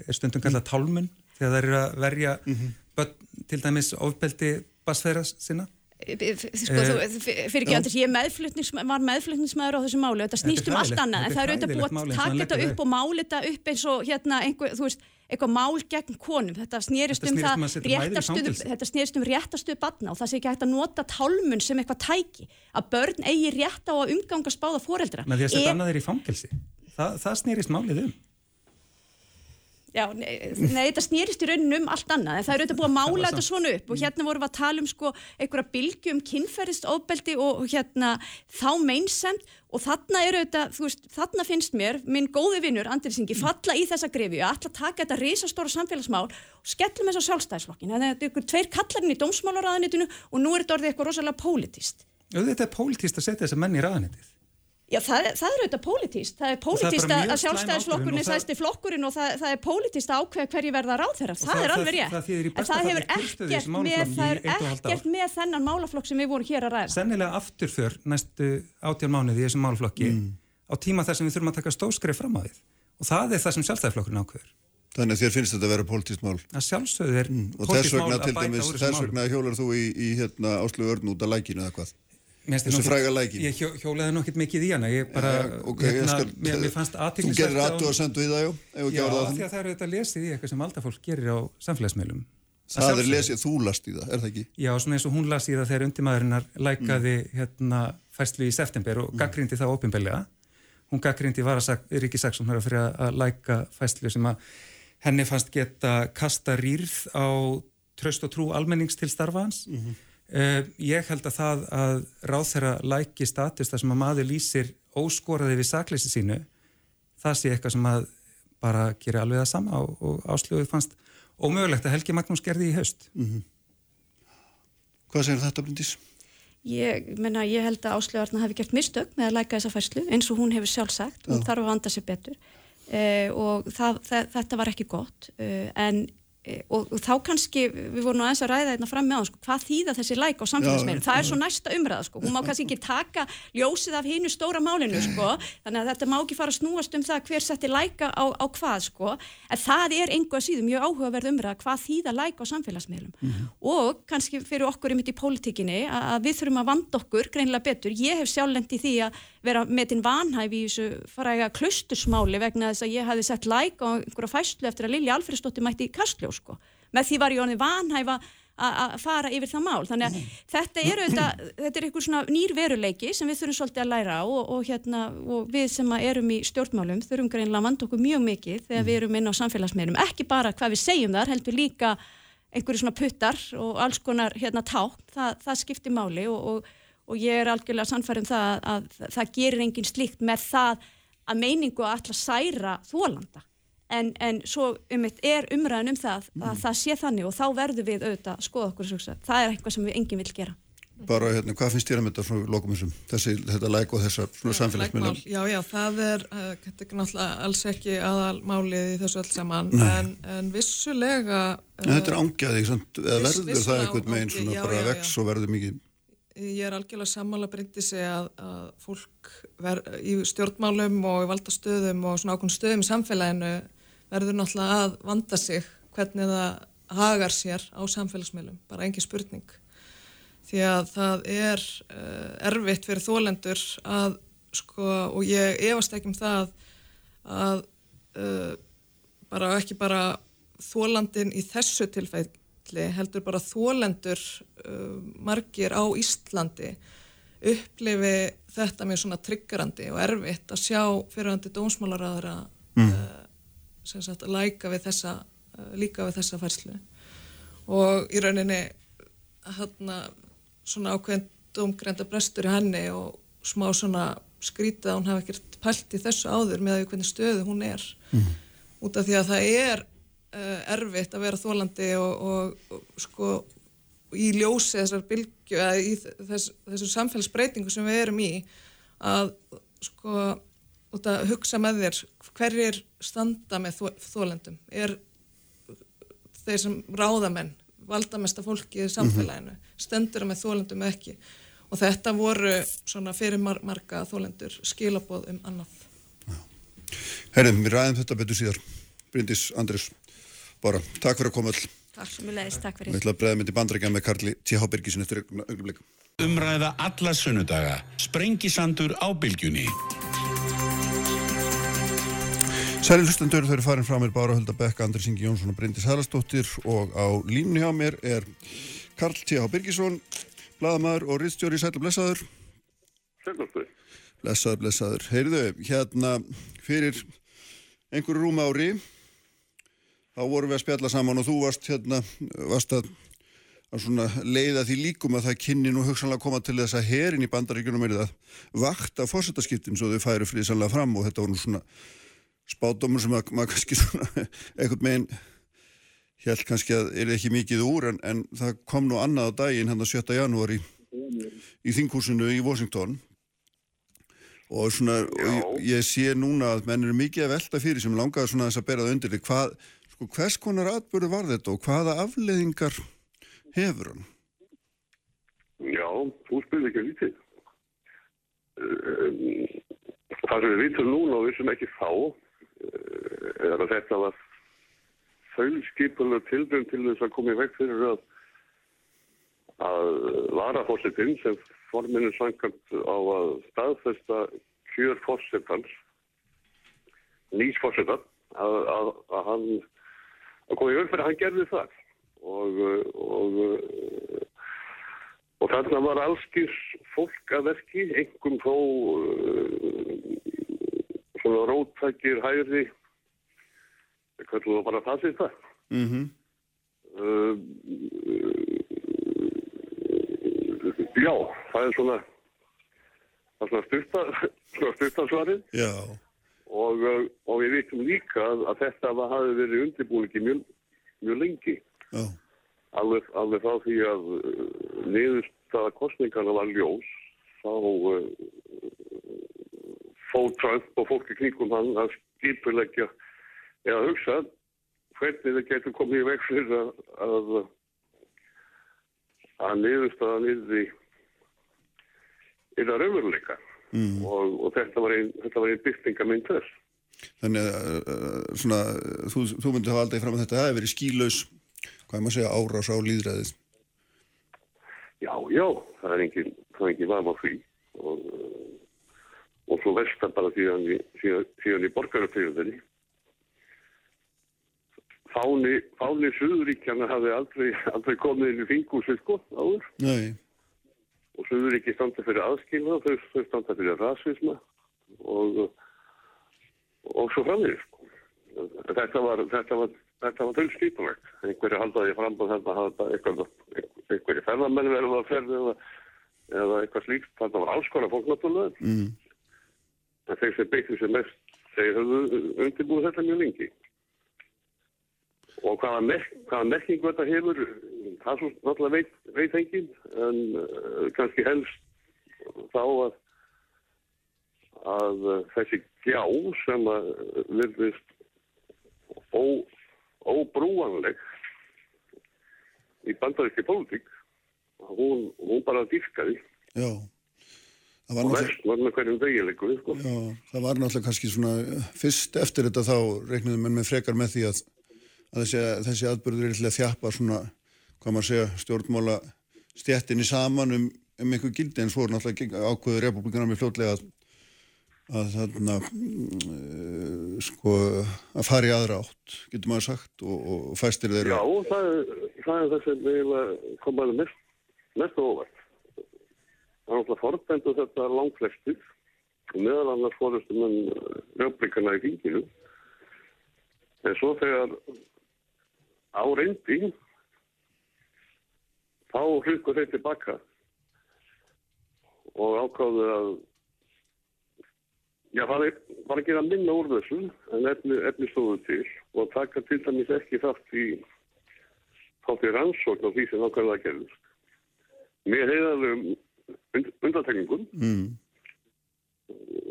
er stundum kallað tálmun þegar þær eru að verja mm -hmm. Börn, til dæmis ofbeldi basfæra sinna? Sko, þú, eh, fyrir ekki andur, ég meðflutnings, var meðflutningsmaður á þessu máli. Þetta snýst um allt annað, en það er auðvitað búið að taka þetta upp og máli þetta upp eins og hérna, einhver, þú veist, eitthvað mál gegn konum. Þetta snýrist um það um réttastuðu, þetta snýrist um réttastuðu batna og það sé ekki hægt að nota tálmun sem eitthvað tæki að börn eigi rétt á að umgangast báða foreldra. Með því að setja annað þeir í fangelsi. Það, það snýrist málið um Já, nei, nei, þetta snýrist í rauninu um allt annað, en það er auðvitað búið að mála þetta svona upp og hérna vorum við að tala um sko einhverja bilgjum kynferðist ofbeldi og hérna þá meinsemt og þarna er auðvitað, þú veist, þarna finnst mér minn góði vinnur, Andriðsingi, falla í þessa grefi og alltaf taka þetta risastóra samfélagsmál og skellum þess á sjálfstæðisflokkin, þannig að þetta er ykkur tveir kallarinn í dómsmálaráðanitinu og nú er þetta orðið eitthvað rosalega pólitist. Að. Já, það, það er auðvitað pólitíst. Það er pólitíst að sjálfstæðisflokkurinn er sæsti flokkurinn og það, það er pólitíst að ákveða hverju verða ráð þeirra. Það, það er alveg rétt. En það hefur ekkert með, ekkert með þennan málaflokk sem við vorum hér að ræða. Sennilega afturför næstu átján mánuði í þessum málaflokki mm. á tíma þar sem við þurfum að taka stóskrið fram á því. Og það er það sem sjálfstæðisflokkurinn ákveður. Þannig að þér finnst þetta að vera pólitíst mál. Það sjálfsögður er mm. pólitíst mál að bæta úr þessu mál. Og þess vegna hjólar þú í, í hérna, Áslu Örn út af lækinu eða hvað? Þessu fræga lækin ég hjó, hjólaði nokkið mikið í hana ég bara, ja, okay, hérna, skal, mér, mér fannst aðtíklisvægt þú gerir aðtu að sendu í það, já já, því að það eru þetta lesið í eitthvað sem aldafólk gerir á samfélagsmeilum það, það er lesið, þú last í það, er það ekki? já, svona eins og hún last í það þegar undirmaðurinnar lækaði mm. hérna fæstlu í september og mm. gaggrindi það ofinbelja hún gaggrindi var að Ríki Saksson har að fyrir að læka fæstlu sem að henni fannst geta kasta rýrð á tröst og trú almennings til starfa hans mm -hmm. Uh, ég held að það að ráð þeirra læki status þar sem að maður lýsir óskoraði við sakleysi sínu það sé eitthvað sem að bara gera alveg það sama og, og áslöguð fannst ómögulegt að Helgi Magnús gerði í haust mm -hmm. Hvað segir þetta Bryndís? Ég, menna, ég held að áslögarna hafi gert mistök með að læka þessa fæslu eins og hún hefur sjálf sagt, hún Já. þarf að vanda sér betur uh, og það, það, þetta var ekki gott uh, en Eh, og, og þá kannski, við vorum aðeins að ræða þetta fram með hann, sko, hvað þýða þessi læk á samfélagsmeilum, það er svo næsta umræða sko, hún má kannski ekki taka ljósið af hinnu stóra málinu sko, þannig að þetta má ekki fara að snúast um það hver setti læka á, á hvað sko, en það er einhvað síðan mjög áhugaverð umræða hvað þýða læk á samfélagsmeilum mm -hmm. og kannski fyrir okkur í mitt í pólitíkinni að við þurfum að vanda okkur greinlega betur, ég hef sjálflendi því að vera með tinn vanhæfi í þessu fara klustusmáli vegna þess að ég hafi sett læk á einhverja fæslu eftir að Lilja Alfredsdóttir mætti í Kastljóð sko. Með því var ég orðin vanhæfa að fara yfir það mál. Þannig að mm. þetta er auðvitað, þetta er einhver svona nýr veruleiki sem við þurfum svolítið að læra á og, og, hérna, og við sem erum í stjórnmálum þurfum greinlega að vanda okkur mjög mikið þegar við erum inn á samfélagsmeirum. Ekki bara hvað við segjum þar, heldur líka einhverju svona puttar og alls konar hérna ták, það, það skiptir máli og, og, og ég er algjörlega sannfærið um það að, að, að það gerir engin slíkt með það að meiningu að alltaf særa þólanda en, en svo um eitt er umræðin um það að mm. það sé þannig og þá verður við auðvitað að skoða okkur svo, það er eitthvað sem við enginn vil gera Bara hérna, hvað finnst þér að mynda frá lokuminsum, þessi, þetta læk og þessar svona samfélagsmiðlar? Já, já, það er, uh, er alls ekki aðalmálið í þessu öll saman, en, en vissulega... Uh, en þetta er ángjaðið, eða verður það eitthvað meginn svona já, bara já, vex já. og verður mikið... Ég er algjörlega sammála breyndi sig að, að fólk ver, í stjórnmálum og í valdastöðum og svona ákveðin stöðum í samfélaginu verður náttúrulega að vanda sig hvernig það hagar sér á samfélagsmiðlum, bara engi spurning. Því að það er uh, erfitt fyrir þólendur að sko og ég efast ekki um það að uh, bara ekki bara þólandin í þessu tilfelli heldur bara þólendur uh, margir á Íslandi upplifi þetta með svona triggerandi og erfitt að sjá fyrirhandi dómsmálaræðara mm. sagt, læka við þessa eh, líka við þessa færslu. Og í rauninni hérna svona ákveðin domgrenda brestur í henni og smá svona skrítið að hún hafi ekkert pælt í þessu áður með að hvernig stöðu hún er. Mm. út af því að það er uh, erfitt að vera þólandi og, og, og sko í ljósi þessar bylgju eða í þess, þessum samfélagsbreytingu sem við erum í að sko út að hugsa með þér hverjir standa með þólendum er þeir sem ráðamenn valdamesta fólki í samfélaginu mm -hmm. stendur með þólendum ekki? Og þetta voru svona fyrir mar marga þólendur skilaboð um annað. Herðum, við ræðum þetta betur síðar. Bryndis, Andris, Bára Takk fyrir að koma all Takk sem við leiðist, takk fyrir. Við ætlum að bregða myndi bandrækja með Karli T.H. Birgisson eftir augnablik. Umræða alla sunnudaga Sprengisandur á bylgjunni. Sæli hlustendur þau eru farin frá mér Bára Hulda Bekka, Andris Ingi Jónsson og Bryndis Hælastóttir og á línu hjá mér er Karl T.H. Birgisson Bladamæður og Ritstjóri. Sæli Blesaður Sæli Blesaður, Blesaður Heyrðu, hérna fyrir einhverju rúma ári þá vorum við að spjalla saman og þú varst hérna, varst að, að leiða því líkum að það kynni nú hugsanlega koma til þess að herin í bandaríkunum er það vakta fórsetaskiptin svo þau færu friðsanlega fram og þetta voru svona spátumur sem að, maður kannski [laughs] svona eitthvað meginn held kannski að er ekki mikið úr en, en það kom nú annað á daginn hann að 7. janúari í, þingkúsinu í Washington og svona og ég, ég sé núna að menn eru mikið að velta fyrir sem langaði svona þess að bera það undir hvað Sko hvers konar atbyrðu var þetta og hvaða afleðingar hefur hann? Já, þú spyrir ekki lítið. Það sem við vitum núna og við sem ekki fá eh, er að þetta var þauðskipulega tilbyrjum til þess að koma í veg fyrir að að varafórsetinn sem forminu sangant á að staðfesta kjör fórsetans nýsfórsetan að, að, að hann að koma í veg fyrir að hann gerði það. Og og, og þarna var allskýrs fólk að verki, engum þó svona róttækir hægri. Hvernig þú bara það sér það mm -hmm. uh, já, það er svona það er svona styrtarsvarið [laughs] já og, uh, og við veitum líka að, að þetta hafi verið undirbúin ekki mjög, mjög lengi oh. alveg, alveg frá því að uh, niðurstaða kostningarna var ljós þá uh, fóð Trump og fólki kringum hann að skipulegja eða hugsa hvernig það getur komið í veg fyrir að að, að niðurstaða niður í yfir raunveruleika mm. og, og þetta var einn ein byrtingamind þess. Þannig að uh, svona, þú, þú myndi hafa aldrei fram að þetta hefði verið skílaus, hvað er maður að segja, árás á líðræðið? Já, já, það er engin, það er engin varma frí og, og svo vestar bara síðan í, í borgaröfriðinni. Fáni, fáni Suðuríkjana hafi aldrei, [laughs] aldrei komið inn í fingúsið sko áður. Nei og sögur ekki standa fyrir aðskilna, þau, þau standa fyrir rasisma og, og svo framir. Sko. Þetta var, þetta var, þetta var þau skipulegt. Einhverju haldaði fram á þetta að eitthvað, einhverju ferðarmenn verður að ferða eða, eða eitthvað slíkt. Þetta var áskona fólk náttúrulega. Mm. En þeir sem beittu sér mest, þeir höfðu undirbúið þetta mjög lengi. Og hvaða, merk, hvaða merking þetta hefur, það svo náttúrulega veit, veit engin, en uh, kannski helst þá að, að uh, þessi gjá sem að verðist ó, óbrúanleg í bandaríski pólitík, hún, hún bara dýrkaði. Já. Verst var sko. Já, það var náttúrulega kannski svona, fyrst eftir þetta þá reikniðum en með frekar með því að að þessi, þessi aðbörður er til að þjappa svona, hvað maður segja, stjórnmála stjættinni saman um, um einhver gildi en svo er náttúrulega ákveður republikanar með fljótlega að, að þarna uh, sko að fara í aðra átt, getur maður sagt og, og fæstir þeirra. Já, það er, það er það sem við komaðum mest, mest óvart. Það er náttúrulega forbendu þetta langflestir meðal annars fórustum en republikanar í finginu en svo þegar á reyndi þá hlugur þeir tilbaka og ákváðu að já, það er bara að gera minna úr þessu en efni, efni stóðu til og taka til dæmis ekki þátt í þátt í rannsókn og því sem ákvæmlega gerðist með heiðalum undantekningum mm.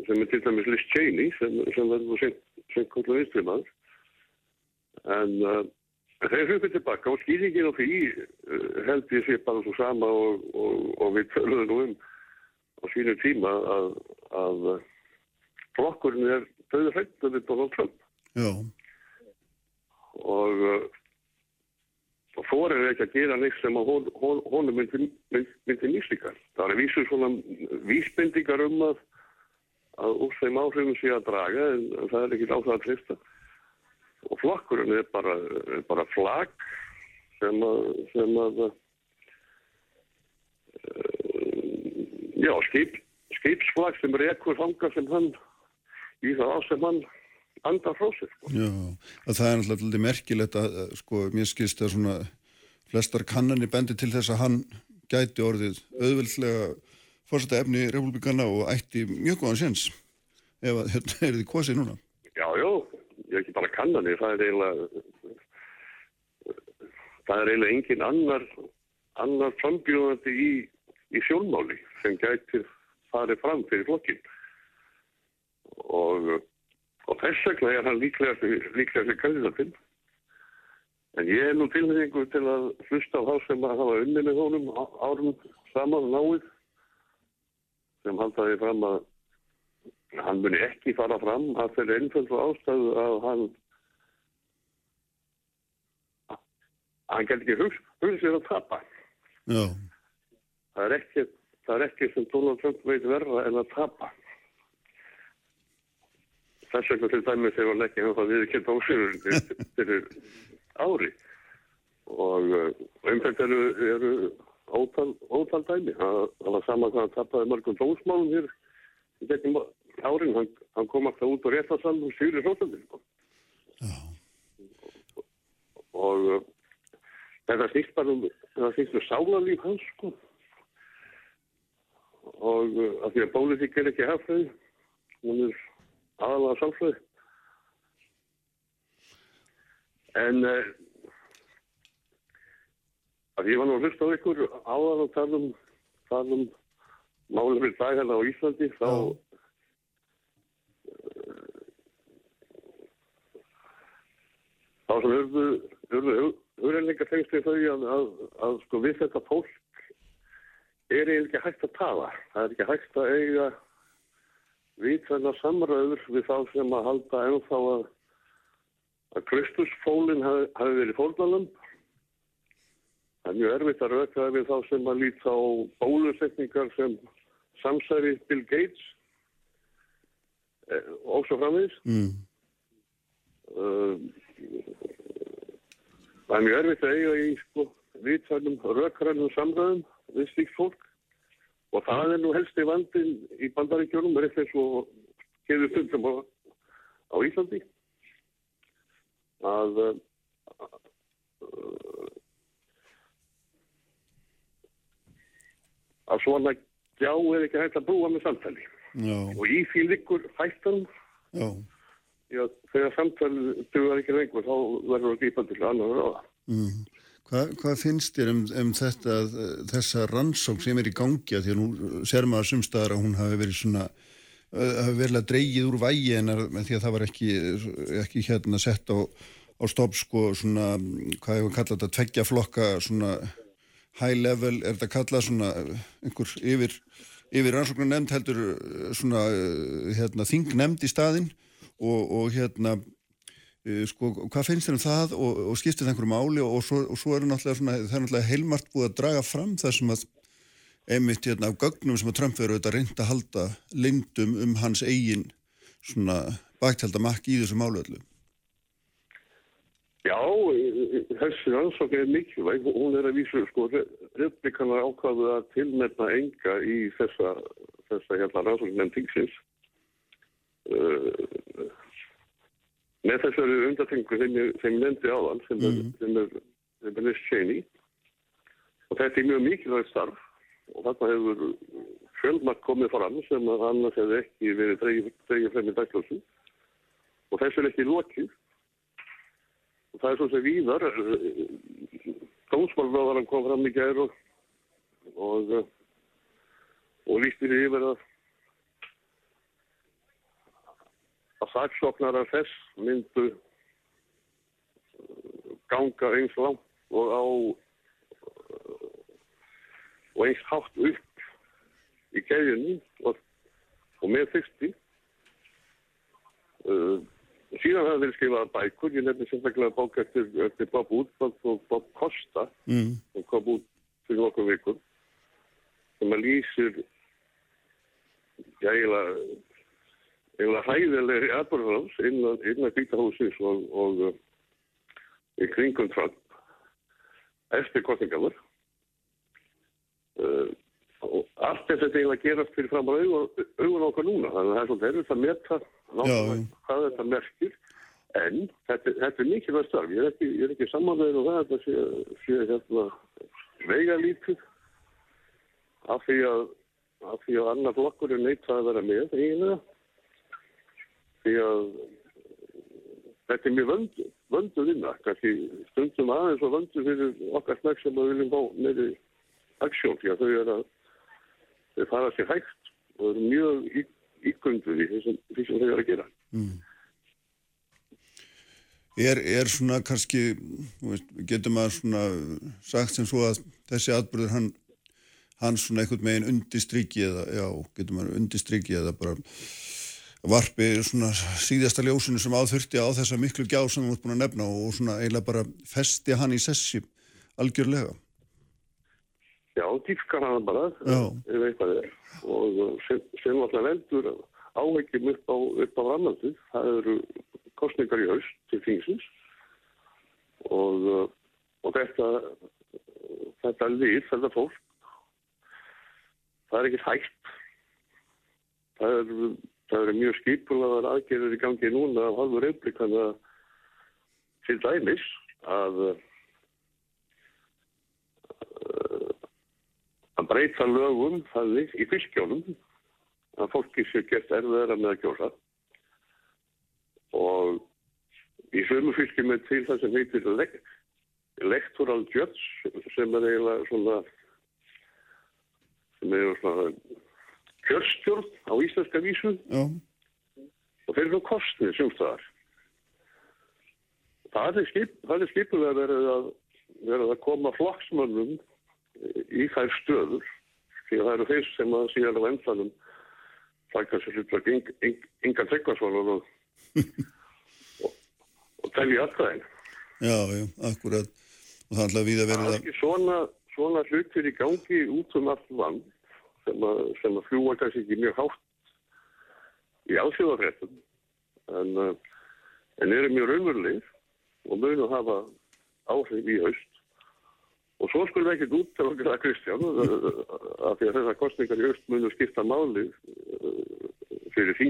sem er til dæmis Liz Cheney sem, sem verður sem kvöldu vinstrimaður en uh, þeir hlupið tilbaka og skýringin á því uh, held ég sé bara svo sama og, og, og við töluðum um á sínu tíma að, að flokkurinn er döður hættu við Donald Trump Já og uh, og fórir ekki að gera neitt sem að hon, hon, honum myndi, myndi, nýstikar. Það er vísur svona vísbendingar um að að úr þeim áhrifum sé að draga en, það er ekki það að trista. Og flokkurinn er bara, er bara flag sem að, sem að uh, já, skip, skipsflag sem er ekkur fanga sem hann í það á sem hann andar frá sér. Sko. Já, það er náttúrulega merkilegt að, sko, mér skilst að svona flestar kannanir bendi til þess að hann gæti orðið auðvöldlega fórsetta efni republikana og ætti mjög góðan séns ef að hérna er þið kosið núna. Já, já, ég er ekki bara kannanir, það er eiginlega það er eiginlega engin annar annar frambjóðandi í, í sjónmáli sem gæti farið fram fyrir flokkin og og þess vegna er hann líklega fyrir kandidatinn. En ég er nú tilhengu til að hlusta á þá sem að hafa unni með honum árum saman náið sem haldaði fram að hann muni ekki fara fram að þeirra einföldu ástæðu að hann hann gæti ekki hugsa sér að tapa. Já. Það er ekki, það er ekki sem Donald Trump veit verða en að tapa þess vegna til dæmis hefur hann ekki hefur viðkjönd ásýrur fyrir ári og uh, umfætt eru, eru ótal, ótal dæmi það var saman hvað hann tappaði mörgum dómsmálum hér í gegnum árin hann, hann kom alltaf út á réttarsalm og sýri hrótandi sko. og uh, þetta snýst bara um það snýst um sálarlíf hans sko. og uh, að því að bólitík er ekki hafðið hún er aðalega samsvið en uh, að ég var nú að hlusta á ykkur áðan og tala um, tala um málum fyrir dag hérna á Íslandi þá uh, þá sem hörðu hörðurleika fengst við þau að, að, að sko við þetta fólk er ekki hægt að tala það er ekki hægt að eiga vitvæna samröður við þá sem að halda ennþá að, að Kristusfólinn hafi, hafi verið fólknalum. Það er mjög erfitt að röka við þá sem að líta á bólusetningar sem samsæri Bill Gates eh, og svo framvegis. Mm. Uh, það er mjög erfitt að eiga í sko, vitvænum rökrænum samröðum við slíkt fólk. Og það er nú helst í vandin í bandaríkjónum, er eitthvað svo hefur stundum á, á Íslandi. Að, uh, að svona gjá er ekki hægt að brúa með samtali. Já. Og í því likur hættan. Já. Þegar samtali duðar ekki lengur, þá verður það grípað til annar ráða. Mm. Hva, hvað finnst þér um, um þetta, þessa rannsók sem er í gangi að því að nú ser maður sumstaðar að hún hafi verið svona, hafi verið að dreygið úr vægi en því að það var ekki, ekki hérna sett á, á stopp sko svona, hvað hefur kallað þetta, tveggja flokka svona high level, er þetta kallað svona einhver yfir, yfir rannsóknar nefnd heldur svona hérna þing nefnd í staðin og, og hérna Eh, sko, hvað finnst þér um það og, og skiptir það einhverju máli og, svo, og svo er náttúrulega svona, það er náttúrulega heilmart búið að draga fram það sem að einmitt hérna af gögnum sem að Trump verður auðvitað reynd að halda lindum um hans eigin svona baktældamakk í þessu málu öllu. Já, þessi ansók er mikilvæg og hún er að vísu, sko, republikanar ákvaðu að tilnefna enga í þessa, þessa hérna rannsóknum tingsins. Uh, með þessari undatengu sem nefndi áðan sem er, mm. sem er, sem er Liz Cheney. Og þetta er mjög mikilvægt starf. Og þarna hefur fjölmark komið fram sem annars hefði ekki verið dreigið frem í dagslösu og þess er ekki lokið. Og það er svo sem víðar Dómsmálgráðaran kom fram í gæður og og, og lístir yfir að að saksóknarar þess myndu uh, ganga eins langt og á uh, og eins hátt upp í keðjunni og, og með fyrsti uh, síðan hafði þeir skrifað bækur ég nefnir sérstaklega bók eftir, eftir Bob Woodward og Bob Costa mm. sem kom út fyrir nokkuð vikur sem að lýsir já, eiginlega hæðilegri atbyrðarhans innan, innan kvítahúsins og, og uh, í kringum Trump eftir kostningamur uh, og allt þetta er eiginlega gerast fyrir fram á augun, okkar núna. Þannig að það er svolítið erfitt að metta náttúrulega hvað þetta merkir. En þetta, þetta er mikilvægt starf. Ég er ekki, ekki samanlega og það þetta sé, hérna veiga lítið af því að af því að annar flokkur er neitt að vera með eiginlega því að þetta er mjög vöndu, vöndu vinna kannski stundum aðeins og vöndu fyrir okkar snakk sem við viljum fá meiri aksjón því að þau er að þau fara sér hægt og eru mjög ígönduð í því sem, því sem þau eru að gera Mm. Er, er svona kannski, veist, getur maður svona sagt sem svo að þessi atbyrður hann, hann svona einhvern meginn undistriki eða, já, getur maður undistriki eða bara varpi svona síðasta ljósinu sem áþurfti á þessa miklu gjá sem við erum búin að nefna og svona eiginlega bara festi hann í sessi algjörlega. Já, dýfkar hann bara, ef eitthvað er og sem, sem alltaf veldur áheggjum upp á, á annandið, það eru kostningar í haust til þingsins og, og þetta, þetta lið, þetta fólk, það er ekki hægt. Það eru er mjög skipulaðar aðgerður í gangi núna reymblik þannig að til dæmis að að breyta lögum þannig í fylgjónum að fólki sé gert erfiðara með að kjósa og í sömu fylgjum er til það sem heitir electoral judge sem er eiginlega svona sem er svona kjörstjórn á íslenska vísu Já. og þeir eru kostnið sjúkstæðar það er, skip, er skipulega verið að verið að koma flokksmönnum í þær stöður því að það eru þeir sem að síðan á endanum taka sér hlutverk yngan tryggvarsvon og, og, og telja alltaf. Já, já, akkurat. Og það ætlaði við að vera það. Það er ekki svona, svona hlutir í gangi út um allt vann sem að, sem að fljúa kannski ekki mjög hátt í ásjóðarfrettum en, en eru mjög raunverulegir og munu hafa áhrif í haust Og svo skulum við ekkert út af okkur að Kristján að því að þessar kostningar í aust munu skipta máli fyrir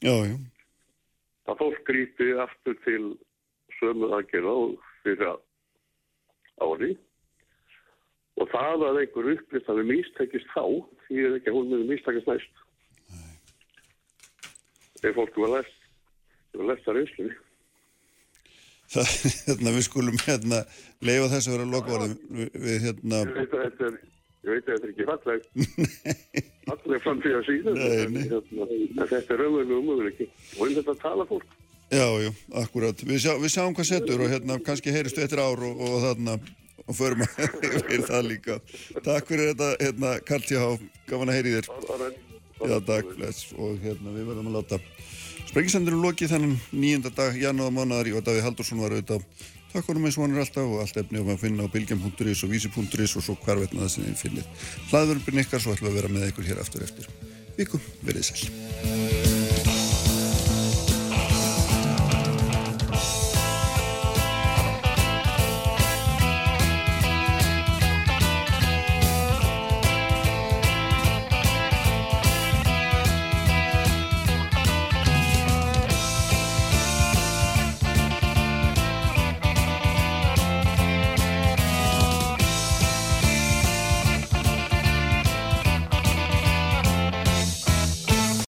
já. Að fólk gríti aftur til sömu aðgerða og fyrir ári. Og það að einhver upplýst að við místekist þá, því er ekki að hún muni místekist næst. Þegar fólk var læst, það var læst að reynslunni. Það, hérna, við skulum hérna leifa þess að vera lokvarðum við, hérna ég veit að þetta er, að þetta er ekki falleg. [laughs] Falleg framtíða síðan en, hérna, en þetta er raunverðu umöðuleiki og um þetta tala fólk. Já, já, akkurat, við, sjá, við sjáum hvað setur og hérna kannski heyristu eittir ár og, og þarna og förum [laughs] heyra það líka Takk fyrir þetta, hérna, Karl T.H. gafan að heyri þér Já, takk, bless og hérna við verðum að láta Sprengisendurum lokið þennan nýjunda dag janúða mánuðar og Davíð Haldursson var auðvitað takk honum eins og hann er alltaf og allt efni um að finna á bilgjum.is og vísi.is og svo hvarvetna það sem þið finnir. Hlaðvörnbyrn ykkar svo ætlum við að vera með ykkur hér aftur eftir. Viku, verið sæl.